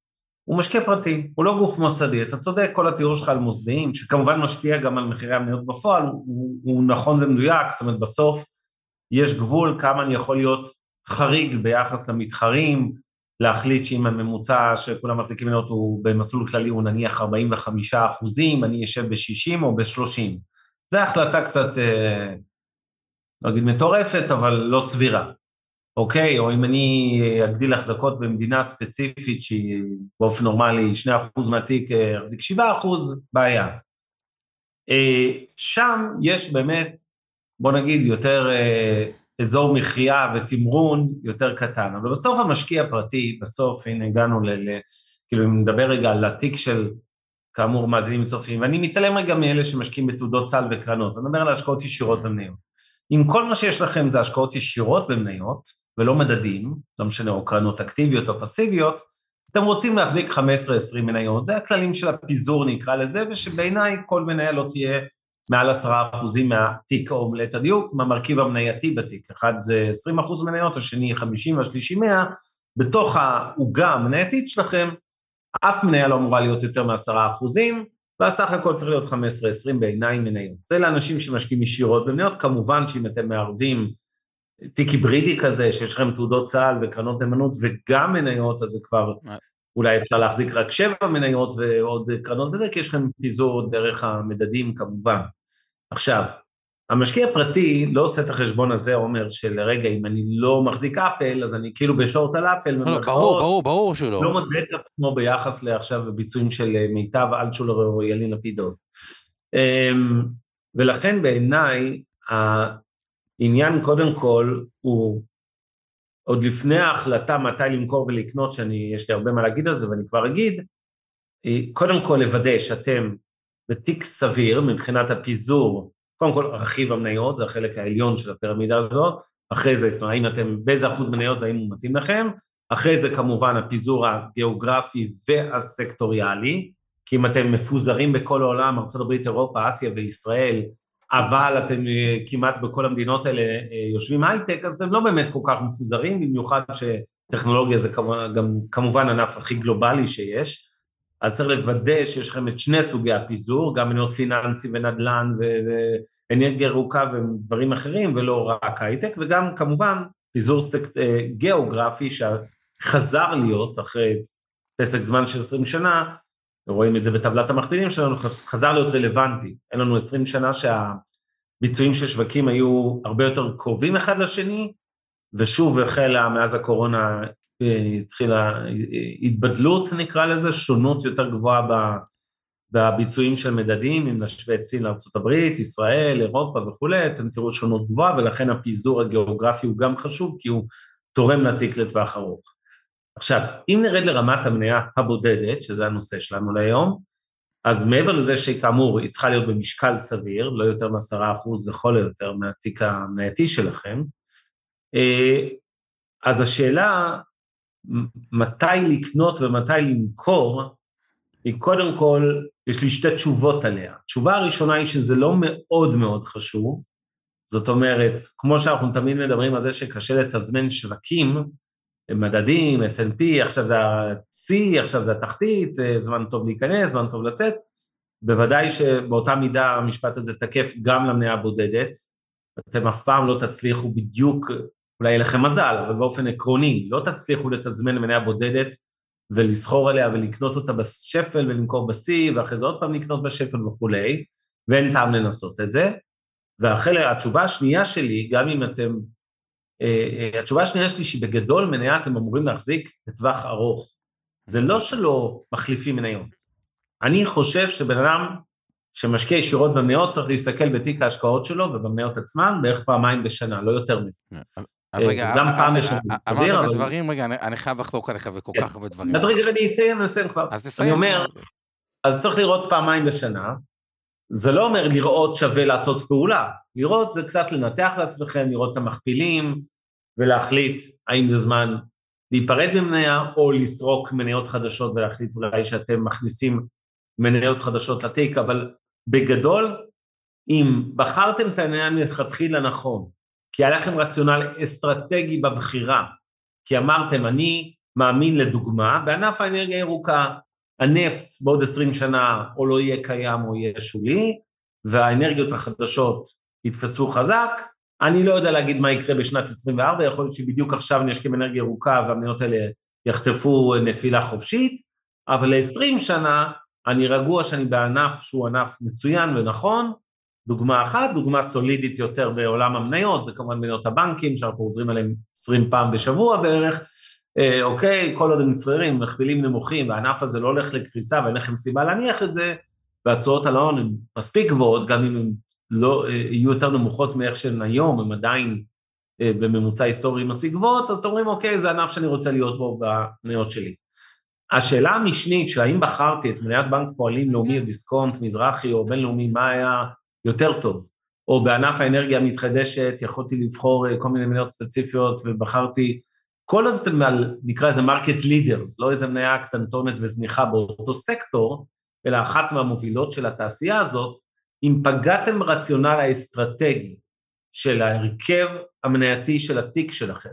הוא משקיע פרטי, הוא לא גוף מוסדי, אתה צודק, כל התיאור שלך על מוסדיים, שכמובן משפיע גם על מחירי המניות בפועל, הוא, הוא נכון ומדויק, זאת אומרת בסוף יש גבול כמה אני יכול להיות חריג ביחס למתחרים, להחליט שאם הממוצע שכולם מחזיקים מניות הוא במסלול כללי הוא נניח 45 אחוזים, אני אשב ב-60 או ב-30. זו החלטה קצת, אה, לא אגיד מטורפת, אבל לא סבירה. אוקיי? או אם אני אגדיל החזקות במדינה ספציפית שהיא באופן נורמלי 2% מהתיק יחזיק 7%, בעיה. אה, שם יש באמת, בוא נגיד, יותר אה, אזור מחיה ותמרון יותר קטן. אבל בסוף המשקיע הפרטי, בסוף, הנה הגענו. ל כאילו, אם נדבר רגע על התיק של, כאמור, מאזינים וצופים, ואני מתעלם רגע מאלה שמשקיעים בתעודות סל וקרנות, אני מדבר על השקעות ישירות במניות. אם כל מה שיש לכם זה השקעות ישירות במניות, ולא מדדים, לא משנה, או קרנות אקטיביות או פסיביות, אתם רוצים להחזיק 15-20 מניות, זה הכללים של הפיזור נקרא לזה, ושבעיניי כל מניה לא תהיה מעל 10% מהתיק, או ליתר דיוק, מהמרכיב המנייתי בתיק. אחד זה 20% מניות, השני 50 והשלישי 100, בתוך העוגה המנייתית שלכם, אף מניה לא אמורה להיות יותר מ-10%, והסך הכל צריך להיות 15-20 בעיניי מניות. זה לאנשים שמשקיעים ישירות במניות, כמובן שאם אתם מערבים תיק היברידי כזה, שיש לכם תעודות צה"ל וקרנות נאמנות וגם מניות, אז זה כבר, אולי אפשר להחזיק רק שבע מניות ועוד קרנות וזה, כי יש לכם פיזור דרך המדדים כמובן. עכשיו, המשקיע הפרטי לא עושה את החשבון הזה, עומר, של רגע, אם אני לא מחזיק אפל, אז אני כאילו בשורט על אפל, לא, לא ברור, ברור, ברור שלא. לא מודד את עצמו ביחס לעכשיו הביצועים של מיטב אלטשולר או ילין לפידות. ולכן בעיניי, העניין קודם כל הוא עוד לפני ההחלטה מתי למכור ולקנות, שאני, יש לי הרבה מה להגיד על זה ואני כבר אגיד, קודם כל לוודא שאתם בתיק סביר מבחינת הפיזור, קודם כל רכיב המניות, זה החלק העליון של הפירמידה הזאת, אחרי זה, זאת אומרת, האם אתם, באיזה אחוז מניות והאם הוא מתאים לכם, אחרי זה כמובן הפיזור הגיאוגרפי והסקטוריאלי, כי אם אתם מפוזרים בכל העולם, ארה"ב, אירופה, אסיה וישראל, אבל אתם אה, כמעט בכל המדינות האלה אה, יושבים הייטק, אז אתם לא באמת כל כך מפוזרים, במיוחד שטכנולוגיה זה גם, כמובן ענף הכי גלובלי שיש, אז צריך לוודא שיש לכם את שני סוגי הפיזור, גם מניות פיננסי ונדל"ן ואנרגיה ירוקה ודברים אחרים, ולא רק הייטק, וגם כמובן פיזור סק... אה, גיאוגרפי שחזר להיות אחרי פסק זמן של 20 שנה, רואים את זה בטבלת המכפילים שלנו, חזר להיות רלוונטי. אין לנו 20 שנה שהביצועים של שווקים היו הרבה יותר קרובים אחד לשני, ושוב החלה מאז הקורונה אה, התחילה התבדלות נקרא לזה, שונות יותר גבוהה בביצועים של מדדים, אם נשווה את סין לארה"ב, ישראל, אירופה וכולי, אתם תראו שונות גבוהה, ולכן הפיזור הגיאוגרפי הוא גם חשוב, כי הוא תורם לתיק לטווח ארוך. עכשיו, אם נרד לרמת המניה הבודדת, שזה הנושא שלנו להיום, אז מעבר לזה שכאמור היא צריכה להיות במשקל סביר, לא יותר מעשרה אחוז לכל היותר מהתיק המנייתי שלכם, אה, אז השאלה מתי לקנות ומתי למכור, היא קודם כל, יש לי שתי תשובות עליה. התשובה הראשונה היא שזה לא מאוד מאוד חשוב, זאת אומרת, כמו שאנחנו תמיד מדברים על זה שקשה לתזמן שווקים, מדדים, S&P, עכשיו זה ה-C, עכשיו זה התחתית, זמן טוב להיכנס, זמן טוב לצאת. בוודאי שבאותה מידה המשפט הזה תקף גם למניה הבודדת. אתם אף פעם לא תצליחו בדיוק, אולי יהיה לכם מזל, אבל באופן עקרוני, לא תצליחו לתזמן מניה בודדת ולסחור עליה ולקנות אותה בשפל ולמכור ב-C, ואחרי זה עוד פעם לקנות בשפל וכולי, ואין טעם לנסות את זה. והתשובה השנייה שלי, גם אם אתם אה, אה, התשובה השנייה שלי שהיא בגדול מניה אתם אמורים להחזיק לטווח ארוך. זה לא שלא מחליפים מניות. אני חושב שבן אדם שמשקיע ישירות במניות צריך להסתכל בתיק ההשקעות שלו ובמניות עצמן בערך פעמיים בשנה, לא יותר מזה. אז אה, רגע, גם פעם אמרת בדברים, רגע, אני חייב לחלוק עליך כן. כך הרבה דברים. אז רגע, אני אסיים, אני אסיים כבר. אז תסיים. אני אומר, אז צריך לראות פעמיים בשנה, זה לא אומר לראות שווה לעשות פעולה, לראות זה קצת לנתח לעצמכם, לראות את המכפילים ולהחליט האם זה זמן להיפרד ממניה או לסרוק מניות חדשות ולהחליט אולי שאתם מכניסים מניות חדשות לתיק, אבל בגדול, אם בחרתם את העניין מלכתחילה נכון, כי היה לכם רציונל אסטרטגי בבחירה, כי אמרתם, אני מאמין לדוגמה, בענף האנרגיה הירוקה, הנפט בעוד עשרים שנה או לא יהיה קיים או יהיה שולי, והאנרגיות החדשות יתפסו חזק. אני לא יודע להגיד מה יקרה בשנת 24, יכול להיות שבדיוק עכשיו אני אשקיע באנרגיה ירוקה והמניות האלה יחטפו נפילה חופשית, אבל ל-20 שנה אני רגוע שאני בענף שהוא ענף מצוין ונכון. דוגמה אחת, דוגמה סולידית יותר בעולם המניות, זה כמובן מניות הבנקים, שאנחנו עוזרים עליהם 20 פעם בשבוע בערך, אוקיי, כל עוד הם נסחרים, מכפילים נמוכים, והענף הזה לא הולך לקריסה ואין לכם סיבה להניח את זה, והתשואות על ההון הן מספיק גבוהות, גם אם הן לא, אה, יהיו יותר נמוכות מאיך שהן היום, הן עדיין אה, בממוצע היסטורי מספיק גבוהות, אז אתם אומרים, אוקיי, זה ענף שאני רוצה להיות בו במניות שלי. השאלה המשנית, שהאם בחרתי את מניית בנק פועלים לאומי או דיסקונט, מזרחי או בינלאומי, מה היה יותר טוב? או בענף האנרגיה המתחדשת יכולתי לבחור אה, כל מיני מניות ספציפיות ובחרתי, כל עוד אתם על, נקרא לזה market leaders, לא איזה מניה קטנטונת וזניחה באותו סקטור, אלא אחת מהמובילות של התעשייה הזאת, אם פגעתם רציונל האסטרטגי של ההרכב המנייתי של התיק שלכם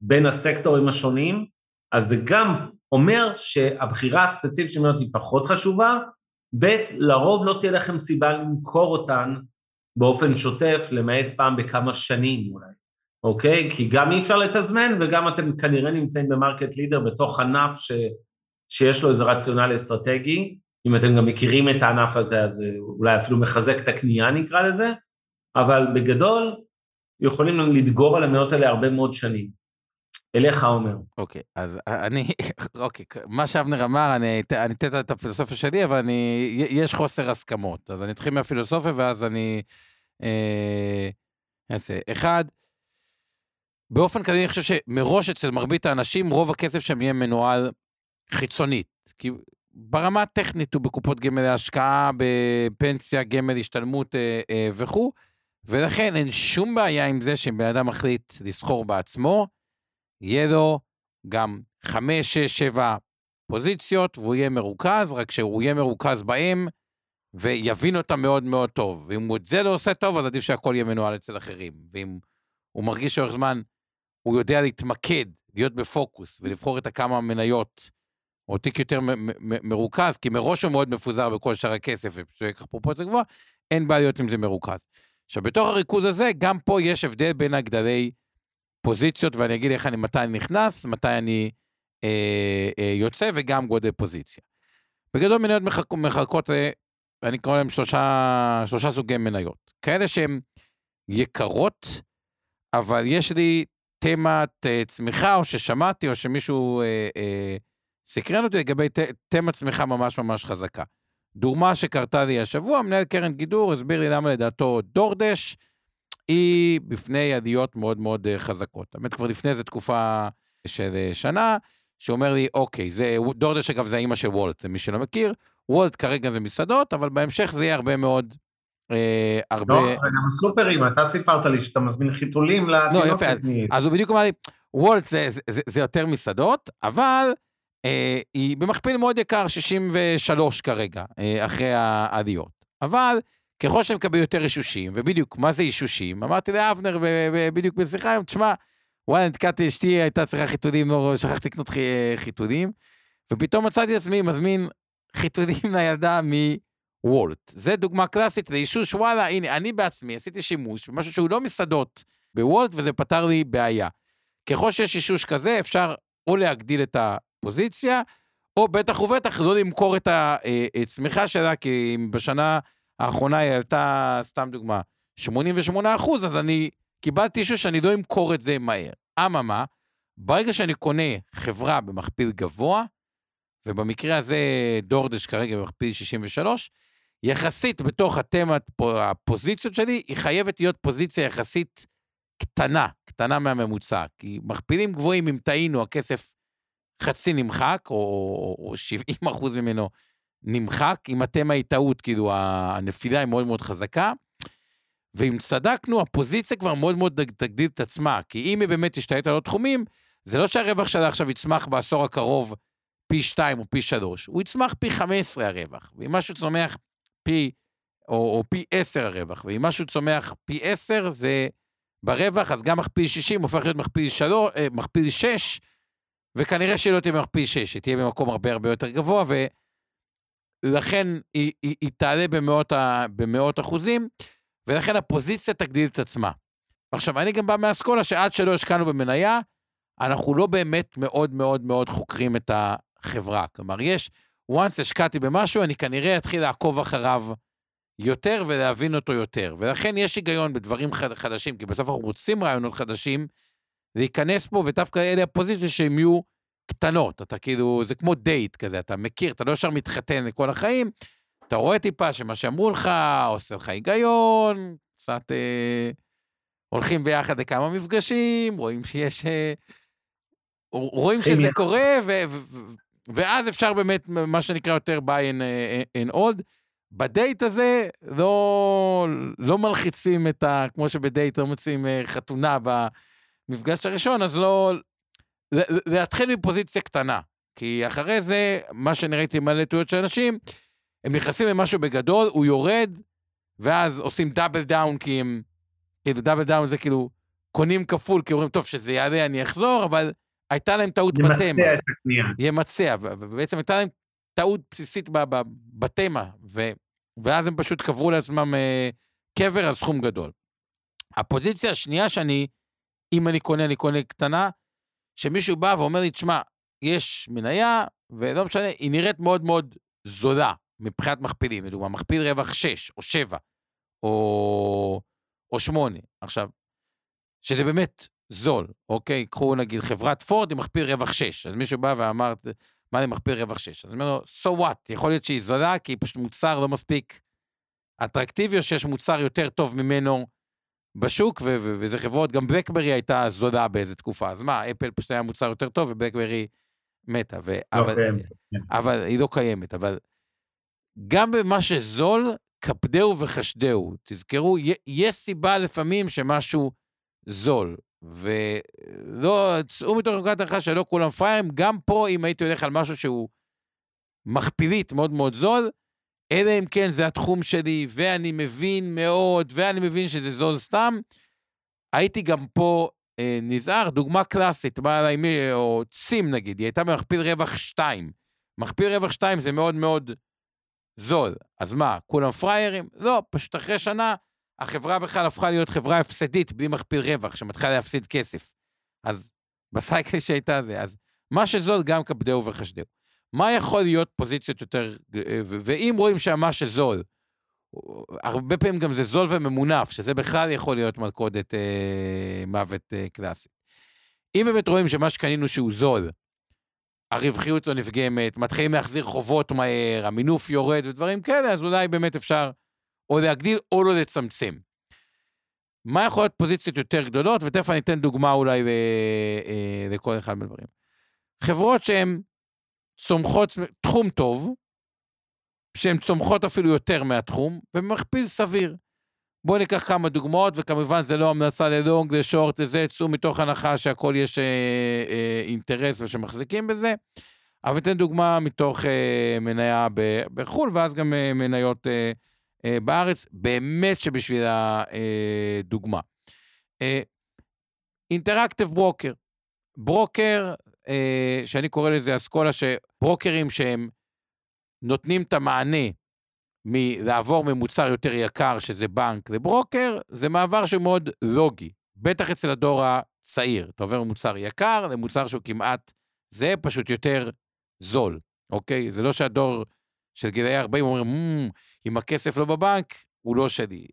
בין הסקטורים השונים, אז זה גם אומר שהבחירה הספציפית של מניות היא פחות חשובה, ב', לרוב לא תהיה לכם סיבה למכור אותן באופן שוטף, למעט פעם בכמה שנים אולי, אוקיי? כי גם אי אפשר לתזמן וגם אתם כנראה נמצאים במרקט לידר בתוך ענף ש, שיש לו איזה רציונל אסטרטגי, אם אתם גם מכירים את הענף הזה, אז אולי אפילו מחזק את הקנייה נקרא לזה, אבל בגדול יכולים לדגור על המאות האלה הרבה מאוד שנים. אליך, עומר. אוקיי, אז אני, אוקיי, מה שאבנר אמר, אני אתן את הפילוסופיה שלי, אבל אני, יש חוסר הסכמות. אז אני אתחיל מהפילוסופיה, ואז אני אה, אעשה. אחד, באופן כללי, אני חושב שמראש אצל מרבית האנשים, רוב הכסף שם יהיה מנוהל חיצונית. כי ברמה הטכנית הוא בקופות גמל להשקעה, בפנסיה, גמל, השתלמות אה, אה, וכו', ולכן אין שום בעיה עם זה שאם בן אדם מחליט לסחור בעצמו, יהיה לו גם חמש, שש, שבע פוזיציות, והוא יהיה מרוכז, רק שהוא יהיה מרוכז בהם, ויבין אותם מאוד מאוד טוב. ואם את זה לא עושה טוב, אז עדיף שהכל יהיה מנוהל אצל אחרים. ואם הוא מרגיש שאורך זמן הוא יודע להתמקד, להיות בפוקוס, ולבחור את הכמה מניות, או תיק יותר מרוכז, כי מראש הוא מאוד מפוזר בכל שאר הכסף, ופשוט ייקח פרופורציה גבוהה, אין בעיה להיות עם זה מרוכז. עכשיו, בתוך הריכוז הזה, גם פה יש הבדל בין הגדלי פוזיציות, ואני אגיד איך אני, מתי אני נכנס, מתי אני אה, אה, יוצא, וגם גודל פוזיציה. בגדול מניות מחלק, מחלקות, אה, אני קורא להם שלושה, שלושה סוגי מניות. כאלה שהן יקרות, אבל יש לי תמת אה, צמיחה, או ששמעתי, או שמישהו אה, אה, סקרן אותי לגבי תמת צמיחה ממש ממש חזקה. דוגמה שקרתה לי השבוע, מנהל קרן גידור הסביר לי למה לדעתו דורדש, היא בפני עליות מאוד מאוד אה, חזקות. האמת, כבר לפני איזה תקופה של אה, שנה, שאומר לי, אוקיי, זה, דורדש אגב זה האימא של וולט, למי שלא מכיר, וולט כרגע זה מסעדות, אבל בהמשך זה יהיה הרבה מאוד, אה, הרבה... לא, וגם הסופרים, אתה סיפרת לי שאתה מזמין חיתולים לתינוקת. לא, יפה, אז, אז הוא בדיוק אמר לי, וולט זה, זה, זה, זה יותר מסעדות, אבל אה, היא במכפיל מאוד יקר, 63 כרגע, אה, אחרי העליות. אבל ככל שאני מקבל יותר אישושים, ובדיוק, מה זה אישושים? אמרתי לאבנר בדיוק בשיחה היום, תשמע, וואלה, נתקעתי, אשתי הייתה צריכה חיתולים, לא שכחתי לקנות חיתולים, ופתאום מצאתי את עצמי מזמין חיתולים לילדה מוולט. זה דוגמה קלאסית לאישוש, וואלה, הנה, אני בעצמי עשיתי שימוש במשהו שהוא לא מסעדות בוולט, וזה פתר לי בעיה. ככל שיש אישוש כזה, אפשר או להגדיל את הפוזיציה, או בטח ובטח לא למכור את הצמיחה שלה, כי בשנה האחרונה היא עלתה, סתם דוגמה, 88 אחוז, אז אני קיבלתי אישור שאני לא אמכור את זה מהר. אממה, ברגע שאני קונה חברה במכפיל גבוה, ובמקרה הזה דורדש כרגע במכפיל 63, יחסית בתוך התמת הפוזיציות שלי, היא חייבת להיות פוזיציה יחסית קטנה, קטנה מהממוצע. כי מכפילים גבוהים, אם טעינו, הכסף חצי נמחק, או, או 70 אחוז ממנו נמחק, אם התמה היא טעות, כאילו הנפילה היא מאוד מאוד חזקה. ואם צדקנו, הפוזיציה כבר מאוד מאוד תגדיל את עצמה, כי אם היא באמת תשתלט על עוד תחומים, זה לא שהרווח שלה עכשיו יצמח בעשור הקרוב פי 2 או פי 3, הוא יצמח פי 15 הרווח, ואם משהו צומח פי, או, או פי 10 הרווח, ואם משהו צומח פי 10 זה ברווח, אז גם מכפיל 60 הופך להיות מכפיל, 3, אה, מכפיל 6, וכנראה שהיא לא תהיה במכפיל 6, היא תהיה במקום הרבה הרבה יותר גבוה, ו... לכן היא, היא, היא תעלה במאות, ה, במאות אחוזים, ולכן הפוזיציה תגדיל את עצמה. עכשיו, אני גם בא מהאסכולה שעד שלא השקענו במניה, אנחנו לא באמת מאוד מאוד מאוד חוקרים את החברה. כלומר, יש, once השקעתי במשהו, אני כנראה אתחיל לעקוב אחריו יותר ולהבין אותו יותר. ולכן יש היגיון בדברים חדשים, כי בסוף אנחנו רוצים רעיונות חדשים, להיכנס פה, ודווקא אלה הפוזיציות שהם יהיו קטנות, אתה כאילו, זה כמו דייט כזה, אתה מכיר, אתה לא ישר מתחתן לכל החיים, אתה רואה טיפה שמה שאמרו לך, עושה לך היגיון, קצת אה, הולכים ביחד לכמה מפגשים, רואים שיש... אה, רואים שזה קורה, ו- ו- ואז אפשר באמת, מה שנקרא יותר buy and, and old. בדייט הזה לא, לא מלחיצים את ה... כמו שבדייט לא מוצאים חתונה במפגש הראשון, אז לא... להתחיל מפוזיציה קטנה. כי אחרי זה, מה שאני ראיתי מלא טעויות של אנשים, הם נכנסים למשהו בגדול, הוא יורד, ואז עושים double down, כי הם... כאילו, double down זה כאילו, קונים כפול, כי אומרים, טוב, שזה יעלה, אני אחזור, אבל הייתה להם טעות בתמה. ימצע את הקנייה. ימצע, ובעצם הייתה להם טעות בסיסית בתמה, ו... ואז הם פשוט קברו לעצמם אה, קבר על סכום גדול. הפוזיציה השנייה שאני, אם אני קונה, אני קונה קטנה, שמישהו בא ואומר לי, תשמע, יש מניה, ולא משנה, היא נראית מאוד מאוד זולה מבחינת מכפילים. לדוגמה, מכפיל רווח 6 או 7 או, או 8. עכשיו, שזה באמת זול, אוקיי? קחו נגיד חברת פורד עם מכפיל רווח 6. אז מישהו בא ואמר, מה זה מכפיל רווח 6? אז אני אומר לו, so what? יכול להיות שהיא זולה, כי היא פשוט מוצר לא מספיק אטרקטיבי, או שיש מוצר יותר טוב ממנו בשוק, וזה חברות, גם בלקברי הייתה זולה באיזה תקופה. אז מה, אפל פשוט היה מוצר יותר טוב, ובלקברי מתה. ו- לא אבל, קיימת. כן. אבל היא לא קיימת. אבל גם במה שזול, קפדהו וחשדהו. תזכרו, יש סיבה לפעמים שמשהו זול. ולא, צאו מתוך נקודת הנחה שלא כולם פראיירים, גם פה אם הייתי הולך על משהו שהוא מכפילית מאוד מאוד זול, אלא אם כן זה התחום שלי, ואני מבין מאוד, ואני מבין שזה זול סתם, הייתי גם פה אה, נזהר, דוגמה קלאסית, בא אליי מי, או צים נגיד, היא הייתה במכפיל רווח 2. מכפיל רווח 2 זה מאוד מאוד זול. אז מה, כולם פראיירים? לא, פשוט אחרי שנה החברה בכלל הפכה להיות חברה הפסדית בלי מכפיל רווח, שמתחילה להפסיד כסף. אז בסייקל שהייתה זה, אז מה שזול גם כבדהו וחשדהו. מה יכול להיות פוזיציות יותר, ואם רואים שמה שזול, הרבה פעמים גם זה זול וממונף, שזה בכלל יכול להיות מלכודת אה, מוות אה, קלאסית. אם באמת רואים שמה שקנינו שהוא זול, הרווחיות לא נפגמת, מתחילים להחזיר חובות מהר, המינוף יורד ודברים כאלה, אז אולי באמת אפשר או להגדיל או לא לצמצם. מה יכול להיות פוזיציות יותר גדולות, ותכף אני אתן דוגמה אולי אה, לכל אחד מהדברים. חברות שהן צומחות, תחום טוב, שהן צומחות אפילו יותר מהתחום, ומכפיל סביר. בואו ניקח כמה דוגמאות, וכמובן זה לא המלצה ללונג, לשורט, לזה, צאו מתוך הנחה שהכל יש אה, אה, אינטרס ושמחזיקים בזה. אבל אתן דוגמה מתוך אה, מניה בחו"ל, ואז גם אה, מניות אה, אה, בארץ, באמת שבשביל הדוגמה. אינטראקטיב ברוקר. ברוקר, שאני קורא לזה אסכולה, שברוקרים שהם נותנים את המענה מלעבור ממוצר יותר יקר, שזה בנק, לברוקר, זה מעבר שהוא מאוד לוגי. בטח אצל הדור הצעיר. אתה עובר ממוצר יקר למוצר שהוא כמעט זה, פשוט יותר זול, אוקיי? זה לא שהדור של גילאי 40 אומרים, mmm, אם הכסף לא בבנק, הוא לא שלי.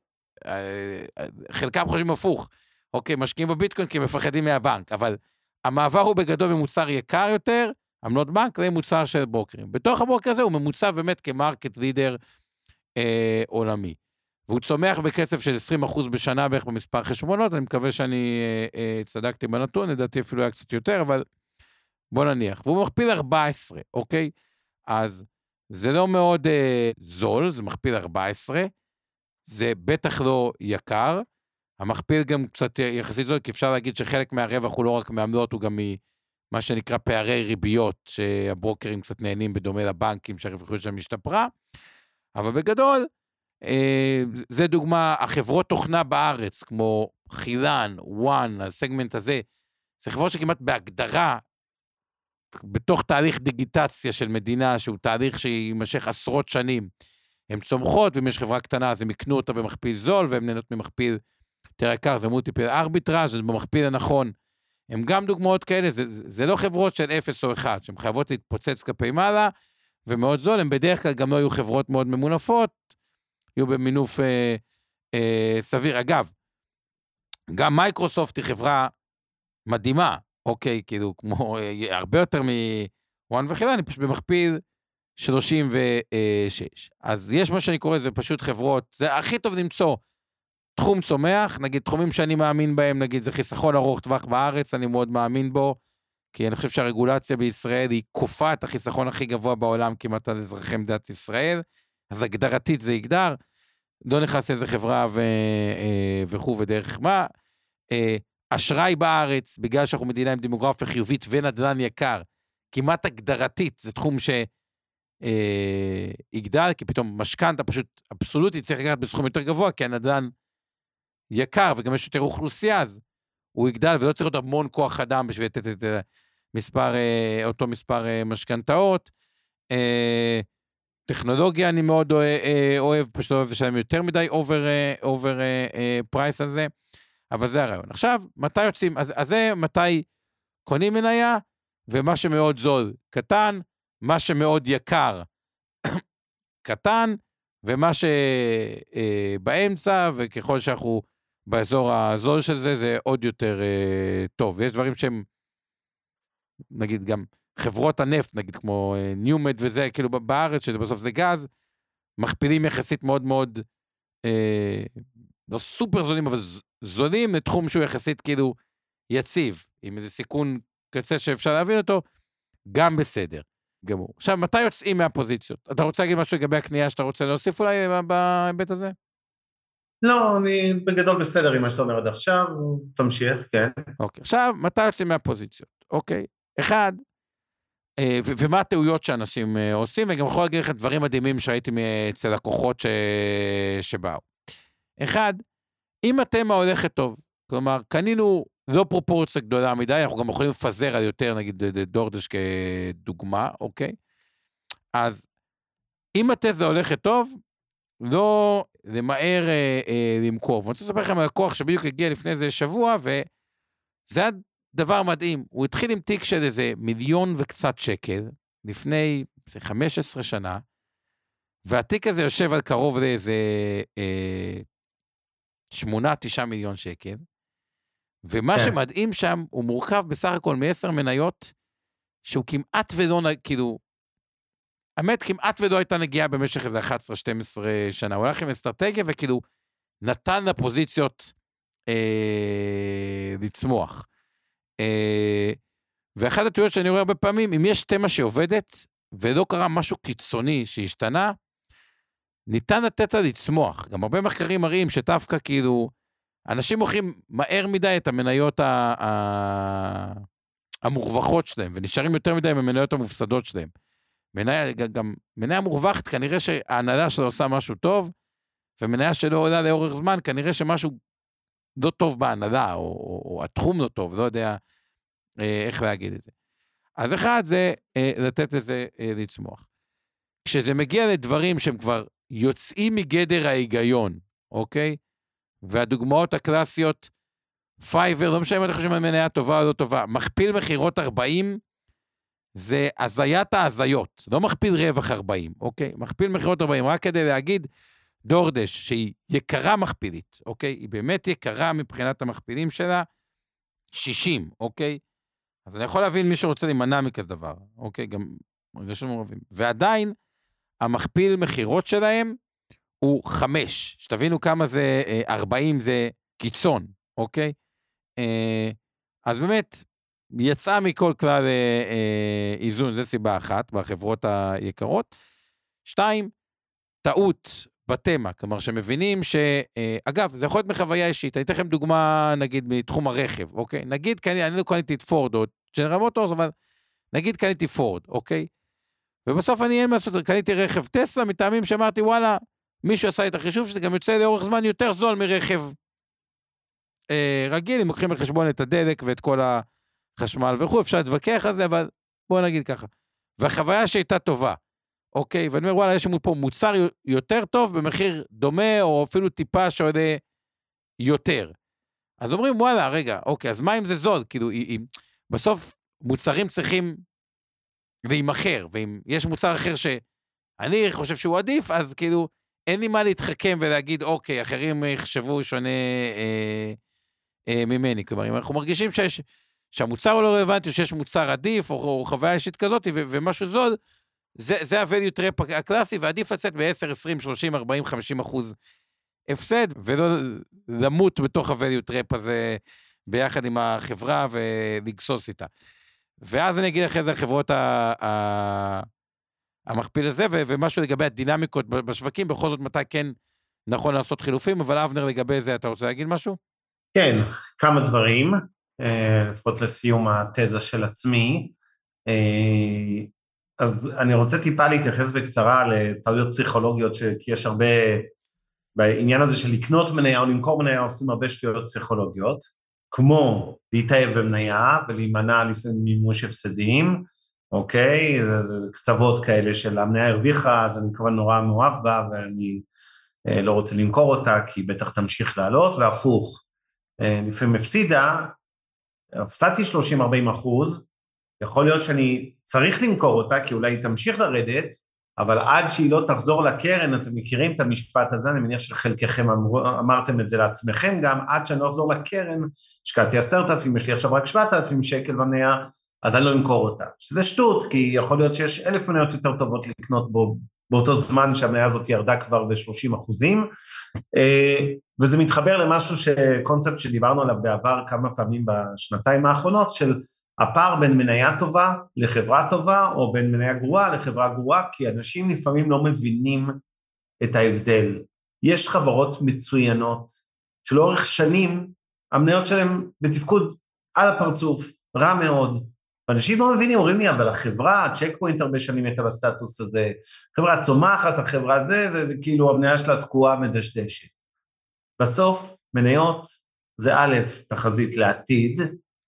אה, חלקם חושבים הפוך, אוקיי, משקיעים בביטקוין כי הם מפחדים מהבנק, אבל המעבר הוא בגדול ממוצר יקר יותר, עמלות בנק, למוצר של ברוקרים. בתוך הברוקר הזה הוא ממוצע באמת כמרקט לידר אה, עולמי. והוא צומח בקצב של 20% בשנה בערך במספר חשבונות, אני מקווה שאני אה, אה, צדקתי בנתון, לדעתי אפילו היה קצת יותר, אבל בוא נניח. והוא מכפיל 14, אוקיי? אז זה לא מאוד אה, זול, זה מכפיל 14, זה בטח לא יקר. המכפיל גם קצת יחסית זול, כי אפשר להגיד שחלק מהרווח הוא לא רק מעמלות, הוא גם ממה שנקרא פערי ריביות, שהברוקרים קצת נהנים בדומה לבנקים, שהרווחיות שלהם השתפרה. אבל בגדול, אה, זה דוגמה, החברות תוכנה בארץ, כמו חילן, וואן, הסגמנט הזה, זה חברות שכמעט בהגדרה בתוך תהליך דיגיטציה של מדינה, שהוא תהליך שיימשך עשרות שנים, הן צומחות, ואם יש חברה קטנה אז הם יקנו אותה במכפיל זול, והן נהנות ממכפיל יותר יקר, זה multiple arbitrage, זה במכפיל הנכון. הם גם דוגמאות כאלה, זה, זה, לא חברות של 0 או 1, שהן חייבות להתפוצץ כלפי מעלה, ומאוד זול, הן בדרך כלל גם לא היו חברות מאוד ממונפות, יהיו במינוף אה, אה, סביר. אגב, גם מייקרוסופט היא חברה מדהימה, אוקיי, כאילו, כמו, אה, הרבה יותר מוואן וחילה, אני פשוט במכפיל 36. אז יש מה שאני קורא, זה פשוט חברות, זה הכי טוב למצוא תחום צומח, נגיד תחומים שאני מאמין בהם, נגיד זה חיסכון ארוך טווח בארץ, אני מאוד מאמין בו, כי אני חושב שהרגולציה בישראל היא כופה את החיסכון הכי גבוה בעולם כמעט על אזרחי מדינת ישראל, אז הגדרתית זה יגדר. לא נכנס לאיזה חברה. אה, וכו' ודרך מה. אה, אשראי בארץ, בגלל שאנחנו מדינה עם דמוגרפיה חיובית ונדל"ן יקר, כמעט הגדרתית, זה תחום שיגדל, אה, כי פתאום משכנתה פשוט אבסולוטית צריך לקחת בסכום יותר גבוה, כי הנדל"ן יקר וגם יש יותר אוכלוסייה, אז הוא יגדל ולא צריך להיות המון כוח אדם בשביל לתת את מספר, אותו מספר משכנתאות. טכנולוגיה אני מאוד אוהב, פשוט לא אוהב לשלם יותר מדי over price על זה. אבל זה הרעיון. עכשיו, מתי יוצאים? אז, אז זה מתי קונים מניה, ומה שמאוד זול, קטן, מה שמאוד יקר, קטן, ומה שבאמצע, אה, וככל שאנחנו באזור הזול של זה, זה עוד יותר אה, טוב. יש דברים שהם, נגיד גם חברות הנפט, נגיד כמו אה, ניומד וזה, כאילו בארץ, שזה בסוף זה גז, מכפילים יחסית מאוד מאוד, אה, לא סופר זולים, אבל זולים לתחום שהוא יחסית כאילו יציב, עם איזה סיכון קצה שאפשר להבין אותו, גם בסדר. גמור. עכשיו, מתי יוצאים מהפוזיציות? אתה רוצה להגיד משהו לגבי הקנייה שאתה רוצה להוסיף אולי בהיבט הזה? לא, אני בגדול בסדר עם מה שאתה אומר עד עכשיו, תמשיך, כן. אוקיי, עכשיו, מתי יוצאים מהפוזיציות? אוקיי, אחד, אה, ומה הטעויות שאנשים אה, עושים, וגם יכול להגיד לך דברים מדהימים שהייתי אצל לקוחות ש... שבאו. אחד, אם התמה הולכת טוב, כלומר, קנינו לא פרופורציה גדולה מדי, אנחנו גם יכולים לפזר על יותר, נגיד דורדש כדוגמה, אוקיי? אז אם התזה הולכת טוב, לא למהר אה, אה, למכור. ואני רוצה לספר לכם על לקוח שבדיוק הגיע לפני איזה שבוע, וזה היה דבר מדהים. הוא התחיל עם תיק של איזה מיליון וקצת שקל, לפני איזה 15 שנה, והתיק הזה יושב על קרוב לאיזה אה, 8-9 מיליון שקל, ומה כן. שמדהים שם, הוא מורכב בסך הכל מ-10 מניות, שהוא כמעט ולא, כאילו, האמת, כמעט ולא הייתה נגיעה במשך איזה 11-12 שנה. הוא הלך עם אסטרטגיה וכאילו נתן לפוזיציות אה, לצמוח. אה, ואחת הטעויות שאני רואה הרבה פעמים, אם יש תמה שעובדת ולא קרה משהו קיצוני שהשתנה, ניתן לתת לה לצמוח. גם הרבה מחקרים מראים שדווקא כאילו, אנשים מוכרים מהר מדי את המניות ה... ה... המורווחות שלהם, ונשארים יותר מדי עם המניות המופסדות שלהם. מניה, גם מניה מורווחת, כנראה שההנהלה שלה עושה משהו טוב, ומניה שלא עולה לאורך זמן, כנראה שמשהו לא טוב בהנהלה, או, או, או התחום לא טוב, לא יודע אה, איך להגיד את זה. אז אחד זה אה, לתת לזה אה, לצמוח. כשזה מגיע לדברים שהם כבר יוצאים מגדר ההיגיון, אוקיי? והדוגמאות הקלאסיות, פייבר, לא משנה אם אני חושב אם המניה טובה או לא טובה, מכפיל מכירות 40, זה הזיית ההזיות, לא מכפיל רווח 40, אוקיי? מכפיל מכירות 40, רק כדי להגיד, דורדש, שהיא יקרה מכפילית, אוקיי? היא באמת יקרה מבחינת המכפילים שלה, 60, אוקיי? אז אני יכול להבין מי שרוצה להימנע מכזה דבר, אוקיי? גם רגשות מעורבים. ועדיין, המכפיל מכירות שלהם הוא חמש. שתבינו כמה זה, 40 אה, זה קיצון, אוקיי? אה, אז באמת, יצאה מכל כלל אה, איזון, זו סיבה אחת, בחברות היקרות. שתיים, טעות בתמה, כלומר שמבינים ש... אגב, זה יכול להיות מחוויה אישית, אני אתן לכם דוגמה, נגיד, מתחום הרכב, אוקיי? נגיד, אני לא קניתי את פורד או את ג'נרל מוטורס, אבל נגיד קניתי פורד, אוקיי? ובסוף אני אין מה לעשות, קניתי רכב טסלה מטעמים שאמרתי, וואלה, מישהו עשה את החישוב שזה גם יוצא לאורך זמן יותר זול מרכב אה, רגיל, אם לוקחים בחשבון את הדלק ואת כל החשמל וכו', אפשר להתווכח על זה, אבל בואו נגיד ככה. והחוויה שהייתה טובה, אוקיי? ואני אומר, וואלה, יש לנו פה מוצר יותר טוב במחיר דומה, או אפילו טיפה שעולה יותר. אז אומרים, וואלה, רגע, אוקיי, אז מה אם זה זול? כאילו, אם, בסוף מוצרים צריכים להימכר, ואם יש מוצר אחר שאני חושב שהוא עדיף, אז כאילו, אין לי מה להתחכם ולהגיד, אוקיי, אחרים יחשבו שונה אה, אה, ממני. כלומר, אם אנחנו מרגישים שיש, שהמוצר הוא לא רלוונטי, או שיש מוצר עדיף, או, או חוויה אישית כזאת, ו, ומשהו זול, זה, זה ה-value trap הקלאסי, ועדיף לצאת ב-10, 20, 30, 40, 50 אחוז הפסד, ולא למות בתוך ה-value trap הזה ביחד עם החברה ולגסוס איתה. ואז אני אגיד אחרי זה על ה... ה... המכפיל הזה, ו- ומשהו לגבי הדינמיקות בשווקים, בכל זאת מתי כן נכון לעשות חילופים, אבל אבנר, לגבי זה, אתה רוצה להגיד משהו? כן, כמה דברים, אה, לפחות לסיום התזה של עצמי. אה, אז אני רוצה טיפה להתייחס בקצרה לטעויות פסיכולוגיות, כי יש הרבה, בעניין הזה של לקנות מניה או למכור מניה עושים הרבה שטויות פסיכולוגיות, כמו להתאהב במניה ולהימנע לפעמים מימוש הפסדים, אוקיי? קצוות כאלה של המניה הרוויחה, אז אני כמובן נורא מאוהב בה ואני אה, לא רוצה למכור אותה, כי בטח תמשיך לעלות, והפוך, אה, לפעמים הפסידה, הפסדתי 30-40 אחוז, יכול להיות שאני צריך למכור אותה, כי אולי היא תמשיך לרדת, אבל עד שהיא לא תחזור לקרן, אתם מכירים את המשפט הזה, אני מניח שחלקכם אמר, אמרתם את זה לעצמכם גם, עד שאני לא אחזור לקרן, השקעתי עשרת אלפים, יש לי עכשיו רק שבעת אלפים שקל במניה, אז אני לא אמכור אותה. שזה שטות, כי יכול להיות שיש אלף מניות יותר טובות לקנות בו באותו זמן שהמניה הזאת ירדה כבר ב-30 אחוזים, אה, וזה מתחבר למשהו, קונספט שדיברנו עליו בעבר כמה פעמים בשנתיים האחרונות, של הפער בין מניה טובה לחברה טובה, או בין מניה גרועה לחברה גרועה, כי אנשים לפעמים לא מבינים את ההבדל. יש חברות מצוינות, שלאורך שנים המניות שלהן בתפקוד על הפרצוף, רע מאוד, ואנשים לא מבינים, אומרים לי, אבל החברה, צ'ק פוינט הרבה שנים הייתה בסטטוס הזה, חברה צומחת, החברה זה, וכאילו המניה שלה תקועה מדשדשת. בסוף, מניות זה א', תחזית לעתיד,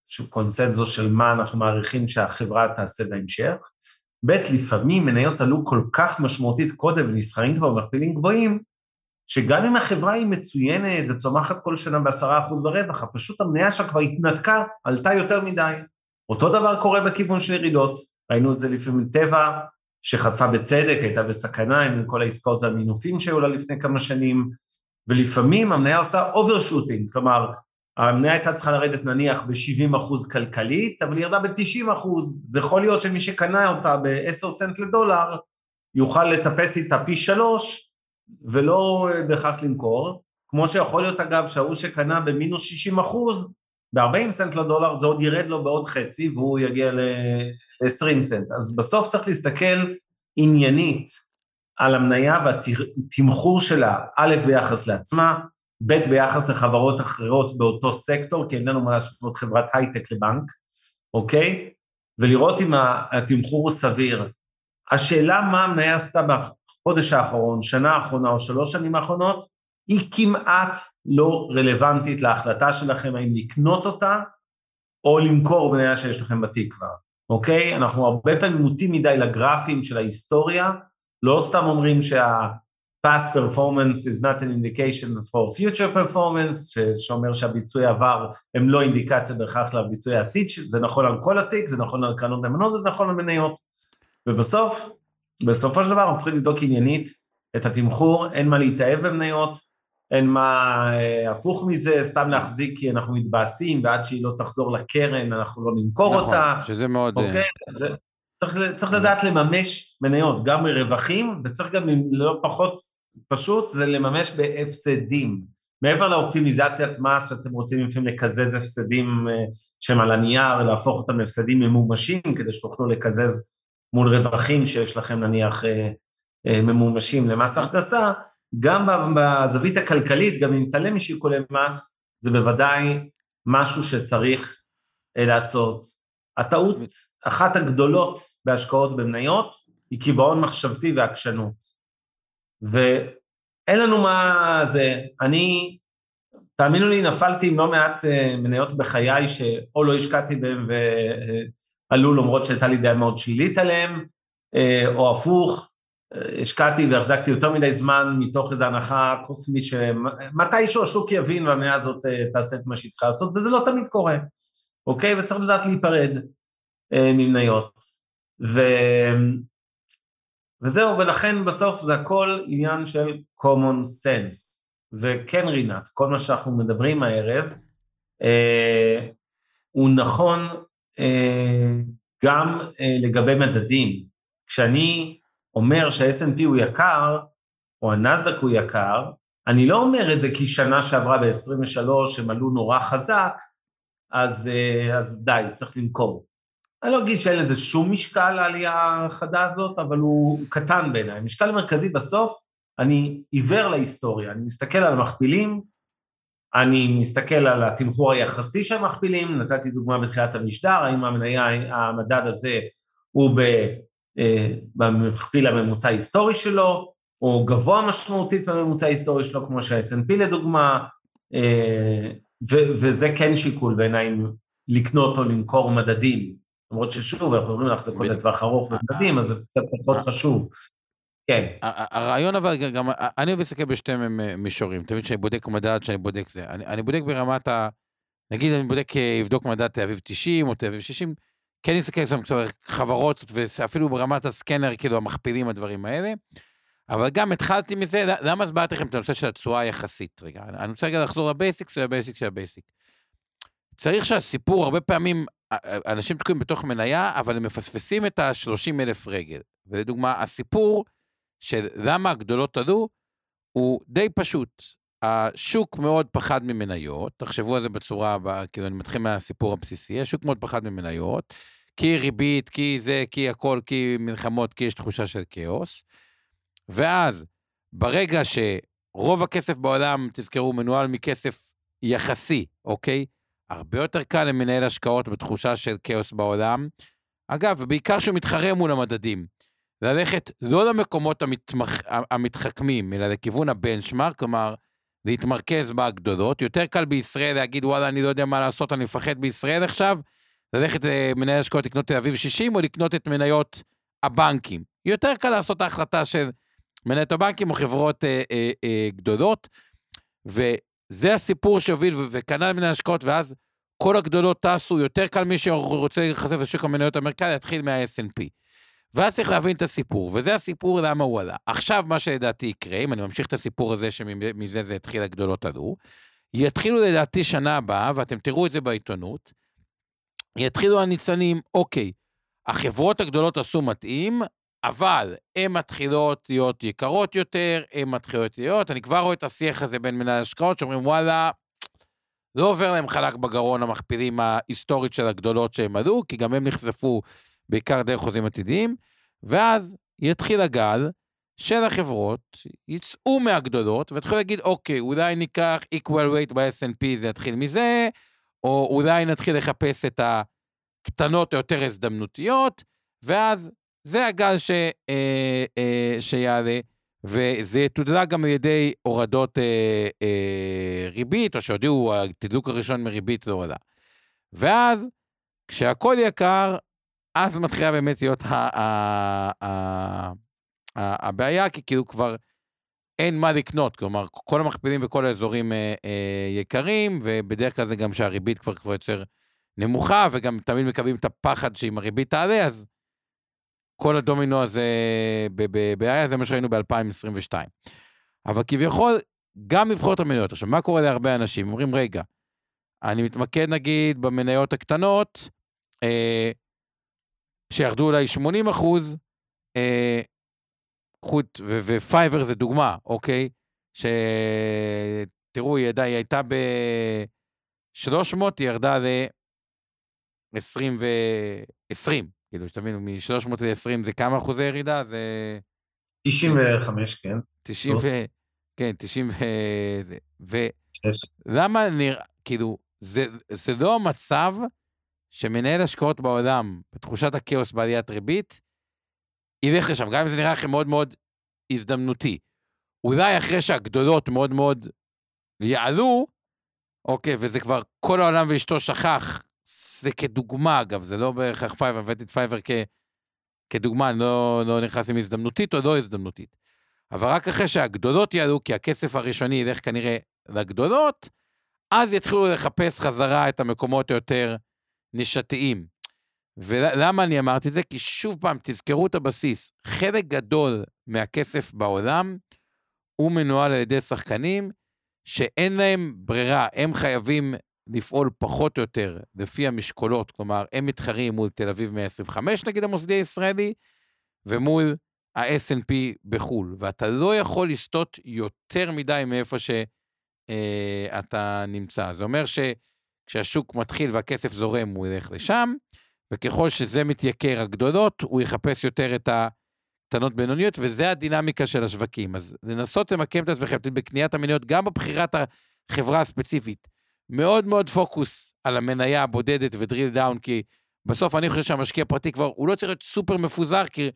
איזשהו קונצנזוס של מה אנחנו מעריכים שהחברה תעשה בהמשך, ב', לפעמים מניות עלו כל כך משמעותית קודם ונסחרים כבר במכפילים גבוהים, שגם אם החברה היא מצוינת וצומחת כל שנה בעשרה אחוז ברווח, פשוט המניה שלה כבר התנתקה, עלתה יותר מדי. אותו דבר קורה בכיוון של ירידות, ראינו את זה לפעמים טבע, שחטפה בצדק, הייתה בסכנה עם כל העסקאות והמינופים שהיו לה לפני כמה שנים, ולפעמים המניה עושה overshooting, כלומר, המניה הייתה צריכה לרדת נניח ב-70 אחוז כלכלית, אבל היא ירדה ב-90 אחוז. זה יכול להיות שמי שקנה אותה ב-10 סנט לדולר, יוכל לטפס איתה פי שלוש, ולא בהכרח למכור. כמו שיכול להיות אגב שההוא שקנה במינוס 60 אחוז, ב-40 סנט לדולר זה עוד ירד לו בעוד חצי והוא יגיע ל-20 סנט. אז בסוף צריך להסתכל עניינית על המניה והתמחור שלה, א', ביחס לעצמה, ב', ביחס לחברות אחרות באותו סקטור, כי אין לנו מה להשוות חברת הייטק לבנק, אוקיי? ולראות אם התמחור הוא סביר. השאלה מה המניה עשתה בחודש האחרון, שנה האחרונה או שלוש שנים האחרונות, היא כמעט לא רלוונטית להחלטה שלכם האם לקנות אותה או למכור בניה שיש לכם כבר, אוקיי? אנחנו הרבה פעמים מוטים מדי לגרפים של ההיסטוריה, לא סתם אומרים שה-past performance is not an indication for future performance, שאומר שהביצועי עבר הם לא אינדיקציה בהכרח לביצועי העתיד, זה נכון על כל התיק, זה נכון על קרנות נאמנות וזה נכון על מניות. ובסוף, בסופו של דבר אנחנו צריכים לבדוק עניינית את התמחור, אין מה להתאהב במניות, אין מה אה, הפוך מזה, סתם להחזיק כי אנחנו מתבאסים, ועד שהיא לא תחזור לקרן אנחנו לא נמכור נכון, אותה. נכון, שזה מאוד... אה, אוקיי, צריך, צריך לדעת לממש מניות, גם מרווחים, וצריך גם, לא פחות פשוט, זה לממש בהפסדים. מעבר לאופטימיזציית מס, שאתם רוצים לפעמים לקזז הפסדים אה, שהם על הנייר, להפוך אותם להפסדים ממומשים, כדי שתוכלו לקזז מול רווחים שיש לכם נניח ממומשים למס הכנסה, גם בזווית הכלכלית, גם אם נתעלם משיקולי מס, זה בוודאי משהו שצריך אה, לעשות. הטעות, אחת הגדולות בהשקעות במניות, היא קיבעון מחשבתי ועקשנות. ואין לנו מה זה, אני, תאמינו לי, נפלתי עם לא מעט אה, מניות בחיי שאו לא השקעתי בהן ועלו למרות שהייתה לי דעה מאוד שלילית עליהן, אה, או הפוך, השקעתי והחזקתי יותר מדי זמן מתוך איזו הנחה קוסמית שמתישהו השוק יבין והמניה הזאת אה, תעשה את מה שהיא צריכה לעשות, וזה לא תמיד קורה, אוקיי? וצריך לדעת להיפרד אה, ממניות. ו... וזהו, ולכן בסוף זה הכל עניין של common sense. וכן רינת, כל מה שאנחנו מדברים הערב, אה, הוא נכון אה, גם אה, לגבי מדדים. כשאני אומר שה snp הוא יקר, או הנסדק הוא יקר, אני לא אומר את זה כי שנה שעברה ב-23 הם עלו נורא חזק, אז, אה, אז די, צריך למכור. אני לא אגיד שאין לזה שום משקל לעלייה החדה הזאת, אבל הוא קטן בעיניי. משקל מרכזי בסוף, אני עיוור להיסטוריה, אני מסתכל על המכפילים, אני מסתכל על התמחור היחסי של המכפילים, נתתי דוגמה בתחילת המשדר, האם המניה, המדד הזה הוא אה, במכפיל הממוצע ההיסטורי שלו, או גבוה משמעותית בממוצע ההיסטורי שלו, כמו שה-S&P לדוגמה, אה, ו- וזה כן שיקול בעיניי לקנות או למכור מדדים. למרות ששוב, אנחנו מדברים על החזקות לטווח ארוך במדדים, אז זה קצת פחות חשוב. כן. הרעיון אבל גם, אני להסתכל בשתי מישורים, תמיד כשאני בודק מדד, כשאני בודק זה, אני, אני בודק ברמת ה... נגיד אני בודק, אבדוק מדד תל אביב 90 או תל אביב 60, כן נסתכל על חברות, ואפילו ברמת ה scanner, כאילו המכפילים, הדברים האלה. אבל גם התחלתי מזה, למה הסברתי לכם את הנושא של התשואה היחסית? רגע, אני רוצה רגע לחזור ל basic של ה basic של ה basic. צריך שהסיפור, הרבה פעמים אנשים תקועים בתוך מניה, אבל הם מפספסים את ה-30 אלף רגל. ולדוגמה, הסיפור של למה הגדולות עלו, הוא די פשוט. השוק מאוד פחד ממניות, תחשבו על זה בצורה הבאה, כאילו אני מתחיל מהסיפור הבסיסי, השוק מאוד פחד ממניות, כי ריבית, כי זה, כי הכל, כי מלחמות, כי יש תחושה של כאוס. ואז, ברגע שרוב הכסף בעולם, תזכרו, מנוהל מכסף יחסי, אוקיי? הרבה יותר קל למנהל השקעות בתחושה של כאוס בעולם. אגב, בעיקר שהוא מתחרה מול המדדים. ללכת לא למקומות המתמח... המתחכמים, אלא לכיוון הבנצ'מארק, כלומר, להתמרכז בהגדולות. יותר קל בישראל להגיד, וואלה, אני לא יודע מה לעשות, אני מפחד בישראל עכשיו, ללכת למנהל אה, השקעות לקנות תל אביב 60, או לקנות את מניות הבנקים. יותר קל לעשות את ההחלטה של מנהלת הבנקים או חברות אה, אה, אה, גדולות, וזה הסיפור שהוביל, וקנה מנהל השקעות, ואז כל הגדולות טסו, יותר קל מי שרוצה להיחשף לשוק המניות האמריקאי, להתחיל מה snp ואז צריך להבין את הסיפור, וזה הסיפור למה הוא עלה. עכשיו, מה שלדעתי יקרה, אם אני ממשיך את הסיפור הזה, שמזה זה התחיל, הגדולות עלו, יתחילו לדעתי שנה הבאה, ואתם תראו את זה בעיתונות, יתחילו הניצנים, אוקיי, החברות הגדולות עשו מתאים, אבל הן מתחילות להיות יקרות יותר, הן מתחילות להיות, אני כבר רואה את השיח הזה בין מנהל השקעות, שאומרים, וואלה, לא עובר להם חלק בגרון המכפילים ההיסטורית של הגדולות שהם עלו, כי גם הם נחשפו בעיקר דרך חוזים עתידיים, ואז יתחיל הגל של החברות, יצאו מהגדולות, ויתחילו להגיד, אוקיי, אולי ניקח equal weight ב-S&P, זה יתחיל מזה, או אולי נתחיל לחפש את הקטנות היותר הזדמנותיות, ואז זה הגל ש, אה, אה, שיעלה, וזה יתודלק גם על ידי הורדות אה, אה, ריבית, או שהודיעו, התדלוק הראשון מריבית זה הורדה. ואז, כשהכול יקר, אז מתחילה באמת להיות הבעיה, כי כאילו כבר אין מה לקנות, כלומר, כל המכפילים בכל האזורים אה, אה, יקרים, ובדרך כלל זה גם שהריבית כבר כבר יוצר נמוכה, וגם תמיד מקבלים את הפחד שאם הריבית תעלה, אז כל הדומינו הזה בבעיה, זה מה שראינו ב-2022. אבל כביכול, גם נבחרות המניות. עכשיו, מה קורה להרבה אנשים? אומרים, רגע, אני מתמקד נגיד במניות הקטנות, אה, שירדו אולי 80 אחוז, אה, חוט, ופייבר זה דוגמה, אוקיי? שתראו, היא, היא הייתה ב-300, היא ירדה ל-20, כאילו, שתבינו, מ-300 ל-20 זה כמה אחוזי ירידה? זה... 95, כן. 90 ו... כן, 90 ו... ולמה נראה, כאילו, זה, זה לא המצב שמנהל השקעות בעולם, בתחושת הכאוס בעליית ריבית, ילך לשם, גם אם זה נראה לכם מאוד מאוד הזדמנותי. אולי אחרי שהגדולות מאוד מאוד יעלו, אוקיי, וזה כבר כל העולם ואשתו שכח, זה כדוגמה, אגב, זה לא בהכרח פייבר, הבאתי את פייבר כ, כדוגמה, אני לא, לא נכנס עם הזדמנותית או לא הזדמנותית. אבל רק אחרי שהגדולות יעלו, כי הכסף הראשוני ילך כנראה לגדולות, אז יתחילו לחפש חזרה את המקומות היותר נישתיים. ולמה אני אמרתי את זה? כי שוב פעם, תזכרו את הבסיס. חלק גדול מהכסף בעולם הוא מנוהל על ידי שחקנים שאין להם ברירה, הם חייבים לפעול פחות או יותר לפי המשקולות, כלומר, הם מתחרים מול תל אביב 125 נגיד המוסדי הישראלי, ומול ה-S&P בחו"ל, ואתה לא יכול לסטות יותר מדי מאיפה שאתה אה, נמצא. זה אומר שכשהשוק מתחיל והכסף זורם, הוא ילך לשם, וככל שזה מתייקר הגדולות, הוא יחפש יותר את הקטנות בינוניות, וזה הדינמיקה של השווקים. אז לנסות למקם את עצמכם בקניית המניות, גם בבחירת החברה הספציפית. מאוד מאוד פוקוס על המניה הבודדת ודריל דאון, כי בסוף אני חושב שהמשקיע הפרטי כבר, הוא לא צריך להיות סופר מפוזר, כי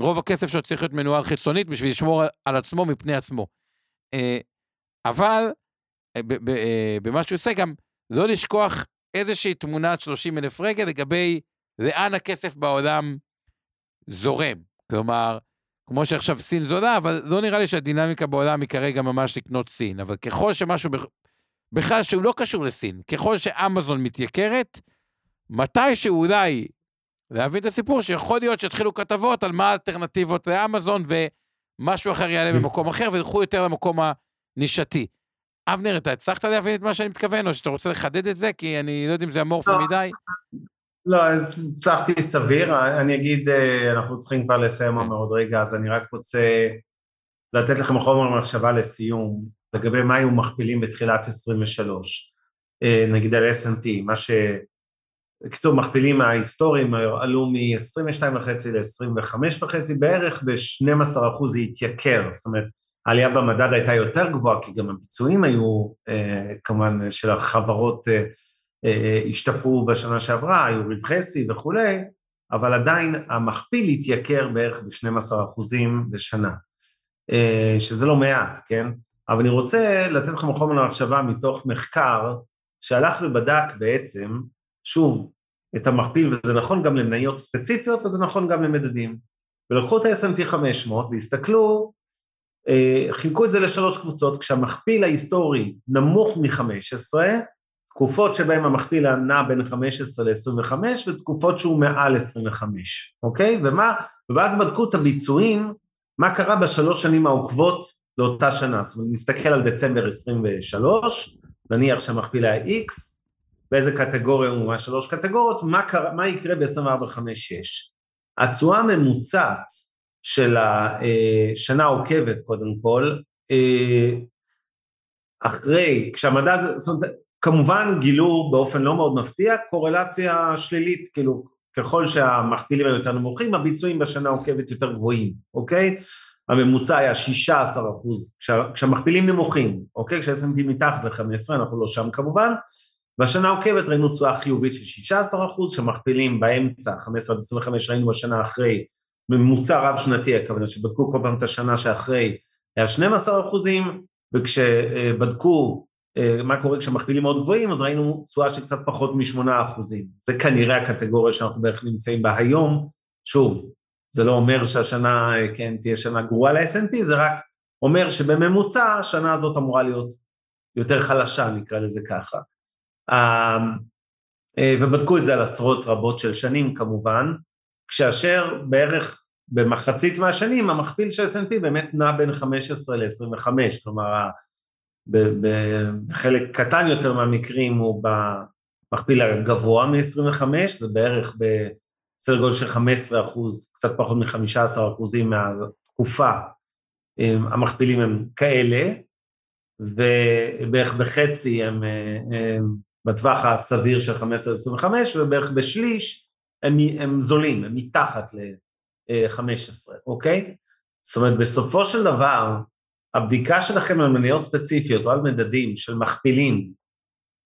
רוב הכסף שלו צריך להיות מנוהל חיצונית בשביל לשמור על עצמו מפני עצמו. אה, אבל אה, אה, במה שהוא עושה גם, לא לשכוח איזושהי תמונת 30 אלף רגל לגבי לאן הכסף בעולם זורם. כלומר, כמו שעכשיו סין זולה, אבל לא נראה לי שהדינמיקה בעולם היא כרגע ממש לקנות סין. אבל ככל שמשהו בכלל שהוא לא קשור לסין, ככל שאמזון מתייקרת, מתי שאולי להבין את הסיפור, שיכול להיות שיתחילו כתבות על מה האלטרנטיבות לאמזון ומשהו אחר יעלה במקום אחר וילכו יותר למקום הנישתי. אבנר, אתה הצלחת להבין את מה שאני מתכוון, או שאתה רוצה לחדד את זה? כי אני לא יודע אם זה אמורפי לא, מדי. לא, הצלחתי סביר. אני אגיד, אה, אנחנו צריכים כבר לסיים כן. עוד רגע, אז אני רק רוצה לתת לכם חומר מחשבה לסיום, לגבי מה היו מכפילים בתחילת 23. אה, נגיד על S&P, מה ש... בקיצור, מכפילים ההיסטוריים עלו מ-22.5 ל-25.5, בערך ב-12% זה התייקר, זאת אומרת, העלייה במדד הייתה יותר גבוהה, כי גם הביצועים היו, אה, כמובן, של החברות אה, השתפרו בשנה שעברה, היו רווחי שיא וכולי, אבל עדיין המכפיל התייקר בערך ב-12% בשנה, שזה לא מעט, כן? אבל אני רוצה לתת לכם חומר למחשבה מתוך מחקר שהלך ובדק בעצם שוב, את המכפיל, וזה נכון גם למניות ספציפיות וזה נכון גם למדדים. ולקחו את ה-S&P 500 והסתכלו, אה, חילקו את זה לשלוש קבוצות, כשהמכפיל ההיסטורי נמוך מ-15, תקופות שבהן המכפיל נע בין 15 ל-25 ותקופות שהוא מעל 25, אוקיי? ומה, ואז בדקו את הביצועים, מה קרה בשלוש שנים העוקבות לאותה שנה. זאת אומרת, נסתכל על דצמבר 23, נניח שהמכפיל היה X, באיזה קטגוריה הוא מהשלוש קטגוריות, מה, קרה, מה יקרה ב-24-5-6. התשואה הממוצעת של השנה העוקבת קודם כל, אה, אחרי, כשהמדד, זאת אומרת, כמובן גילו באופן לא מאוד מפתיע קורלציה שלילית, כאילו ככל שהמכפילים היו יותר נמוכים, הביצועים בשנה העוקבת יותר גבוהים, אוקיי? הממוצע היה 16 אחוז, כשהמכפילים נמוכים, אוקיי? כשה-S&P מתחת ל-15, אנחנו לא שם כמובן, בשנה העוקבת ראינו תשואה חיובית של 16 אחוז, שמכפילים באמצע, 15 עד 25 ראינו בשנה אחרי, ממוצע רב שנתי, הכוונה שבדקו כל פעם את השנה שאחרי, היה 12 אחוזים, וכשבדקו אה, מה קורה כשמכפילים מאוד גבוהים, אז ראינו תשואה של קצת פחות מ-8 אחוזים. זה כנראה הקטגוריה שאנחנו בערך נמצאים בה היום. שוב, זה לא אומר שהשנה, אה, כן, תהיה שנה גרועה ל-S&P, זה רק אומר שבממוצע השנה הזאת אמורה להיות יותר חלשה, נקרא לזה ככה. אמ, אה, ובדקו את זה על עשרות רבות של שנים כמובן, כאשר בערך במחצית מהשנים המכפיל של S&P באמת נע בין 15 ל-25, כלומר בחלק קטן יותר מהמקרים הוא במכפיל הגבוה מ-25, זה בערך בסדר גודל של 15 אחוז, קצת פחות מ-15 אחוזים מהתקופה, המכפילים הם כאלה, ובערך בחצי הם, הם בטווח הסביר של 15-25, ובערך בשליש הם, הם זולים, הם מתחת ל-15, אוקיי? זאת אומרת, בסופו של דבר, הבדיקה שלכם על מניות ספציפיות או על מדדים של מכפילים,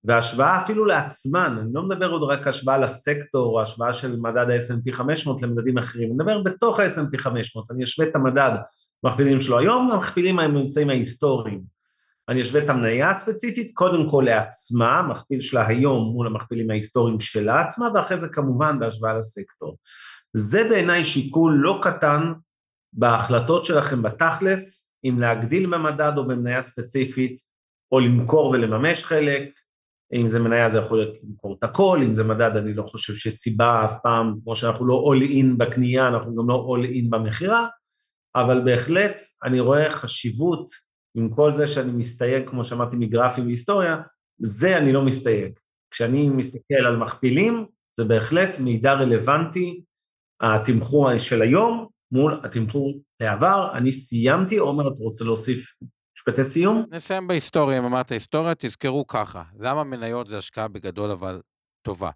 והשוואה אפילו לעצמן, אני לא מדבר עוד רק השוואה לסקטור או השוואה של מדד ה-S&P 500 למדדים אחרים, אני מדבר בתוך ה-S&P 500, אני אשווה את המדד מכפילים שלו היום למכפילים הממצאים ההיסטוריים. אני אשווה את המניה הספציפית, קודם כל לעצמה, מכפיל שלה היום מול המכפילים ההיסטוריים שלה עצמה, ואחרי זה כמובן בהשוואה לסקטור. זה בעיניי שיקול לא קטן בהחלטות שלכם בתכלס, אם להגדיל במדד או במניה ספציפית, או למכור ולממש חלק, אם זה מניה זה יכול להיות למכור את הכל, אם זה מדד אני לא חושב שיש סיבה אף פעם, כמו שאנחנו לא all in בקנייה, אנחנו גם לא all in במכירה, אבל בהחלט אני רואה חשיבות עם כל זה שאני מסתייג, כמו שאמרתי, מגרפים והיסטוריה, זה אני לא מסתייג. כשאני מסתכל על מכפילים, זה בהחלט מידע רלוונטי, התמחור של היום, מול התמחור לעבר. אני סיימתי, עומר, אתה רוצה להוסיף משפטי סיום? נסיים בהיסטוריה, אם אמרת היסטוריה, תזכרו ככה, למה מניות זה השקעה בגדול אבל טובה?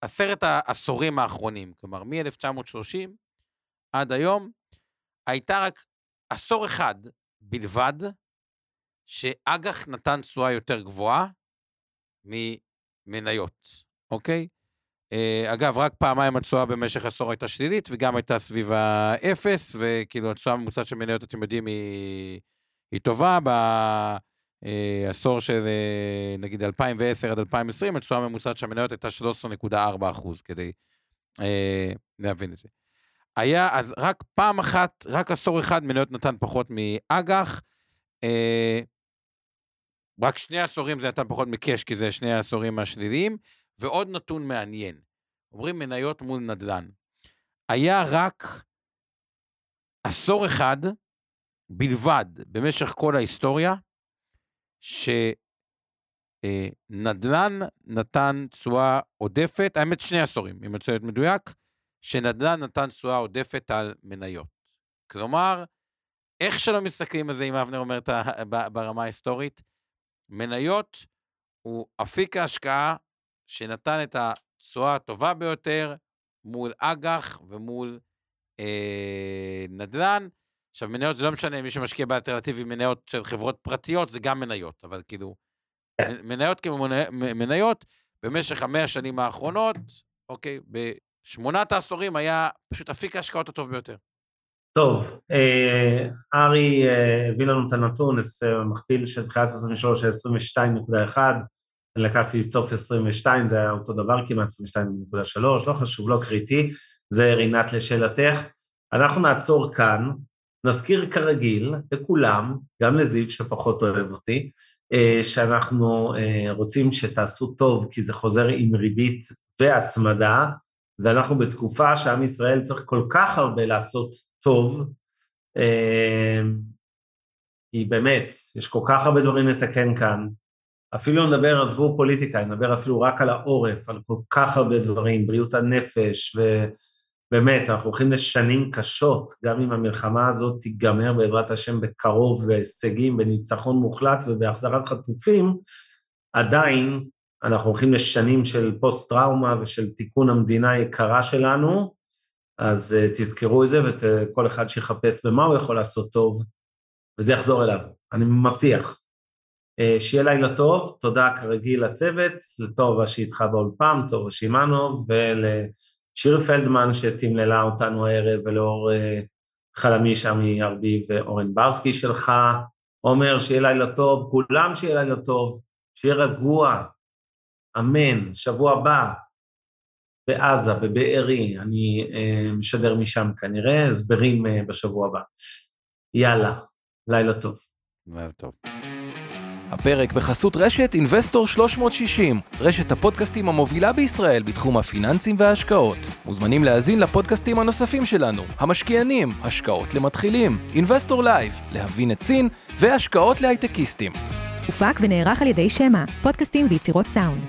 עשרת העשורים האחרונים, כלומר מ-1930 עד היום, הייתה רק עשור אחד בלבד, שאג"ח נתן תשואה יותר גבוהה ממניות, אוקיי? Uh, אגב, רק פעמיים התשואה במשך עשור הייתה שלילית, וגם הייתה סביב האפס, וכאילו התשואה הממוצעת של מניות, אתם יודעים, היא, היא טובה. בעשור של uh, נגיד 2010 עד 2020, התשואה הממוצעת של המניות הייתה 13.4 אחוז, כדי uh, להבין את זה. היה, אז רק פעם אחת, רק עשור אחד מניות נתן פחות מאג"ח. Uh, רק שני עשורים זה נתן פחות מקאש, כי זה שני העשורים השליליים. ועוד נתון מעניין, אומרים מניות מול נדל"ן. היה רק עשור אחד בלבד במשך כל ההיסטוריה, שנדל"ן נתן תשואה עודפת, האמת שני עשורים, אם אני רוצה להיות מדויק, שנדל"ן נתן תשואה עודפת על מניות. כלומר, איך שלא מסתכלים על זה, אם אבנר אומר. ברמה ההיסטורית, מניות הוא אפיק ההשקעה שנתן את התשואה הטובה ביותר מול אג"ח ומול אה, נדל"ן. עכשיו, מניות זה לא משנה, מי שמשקיע באלטרנטיבי מניות של חברות פרטיות, זה גם מניות, אבל כאילו, כן. מניות כמניות, במשך המאה השנים האחרונות, אוקיי, בשמונת העשורים היה פשוט אפיק ההשקעות הטוב ביותר. טוב, אה, ארי אה, הביא לנו את הנתון, אה, מכפיל של תחילת 23 של 22.1, אני לקחתי את סוף 22, זה היה אותו דבר כמעט, 22.3, לא חשוב, לא קריטי, זה רינת לשאלתך. אנחנו נעצור כאן, נזכיר כרגיל לכולם, גם לזיו שפחות אוהב אותי, אה, שאנחנו אה, רוצים שתעשו טוב, כי זה חוזר עם ריבית והצמדה, ואנחנו בתקופה שעם ישראל צריך כל כך הרבה לעשות טוב, אה, כי באמת, יש כל כך הרבה דברים לתקן כאן, אפילו נדבר, עזבו פוליטיקה, נדבר אפילו רק על העורף, על כל כך הרבה דברים, בריאות הנפש, ובאמת, אנחנו הולכים לשנים קשות, גם אם המלחמה הזאת תיגמר בעזרת השם בקרוב, בהישגים, בניצחון מוחלט ובהחזרת חטופים, עדיין אנחנו הולכים לשנים של פוסט-טראומה ושל תיקון המדינה היקרה שלנו, אז uh, תזכרו את זה, וכל אחד שיחפש במה הוא יכול לעשות טוב, וזה יחזור אליו, אני מבטיח. אה, שיהיה לילה טוב, תודה כרגיל לצוות, לטובה שאיתך באולפן, טובה שמאנוב, ולשיר פלדמן שתמללה אותנו הערב, ולאור אה, חלמי שם מארביב ואורן ברסקי שלך. עומר, שיהיה לילה טוב, כולם שיהיה לילה טוב, שיהיה רגוע, אמן, שבוע הבא בעזה, בבארי, אני אה, משדר משם כנראה, הסברים בשבוע הבא. יאללה, לילה טוב. לילה טוב. הפרק בחסות רשת אינבסטור 360, רשת הפודקאסטים המובילה בישראל בתחום הפיננסים וההשקעות. מוזמנים להאזין לפודקאסטים הנוספים שלנו, המשקיענים, השקעות למתחילים, אינבסטור לייב, להבין את סין, והשקעות להייטקיסטים. הופק ונערך על ידי שמע, פודקאסטים ויצירות סאונד.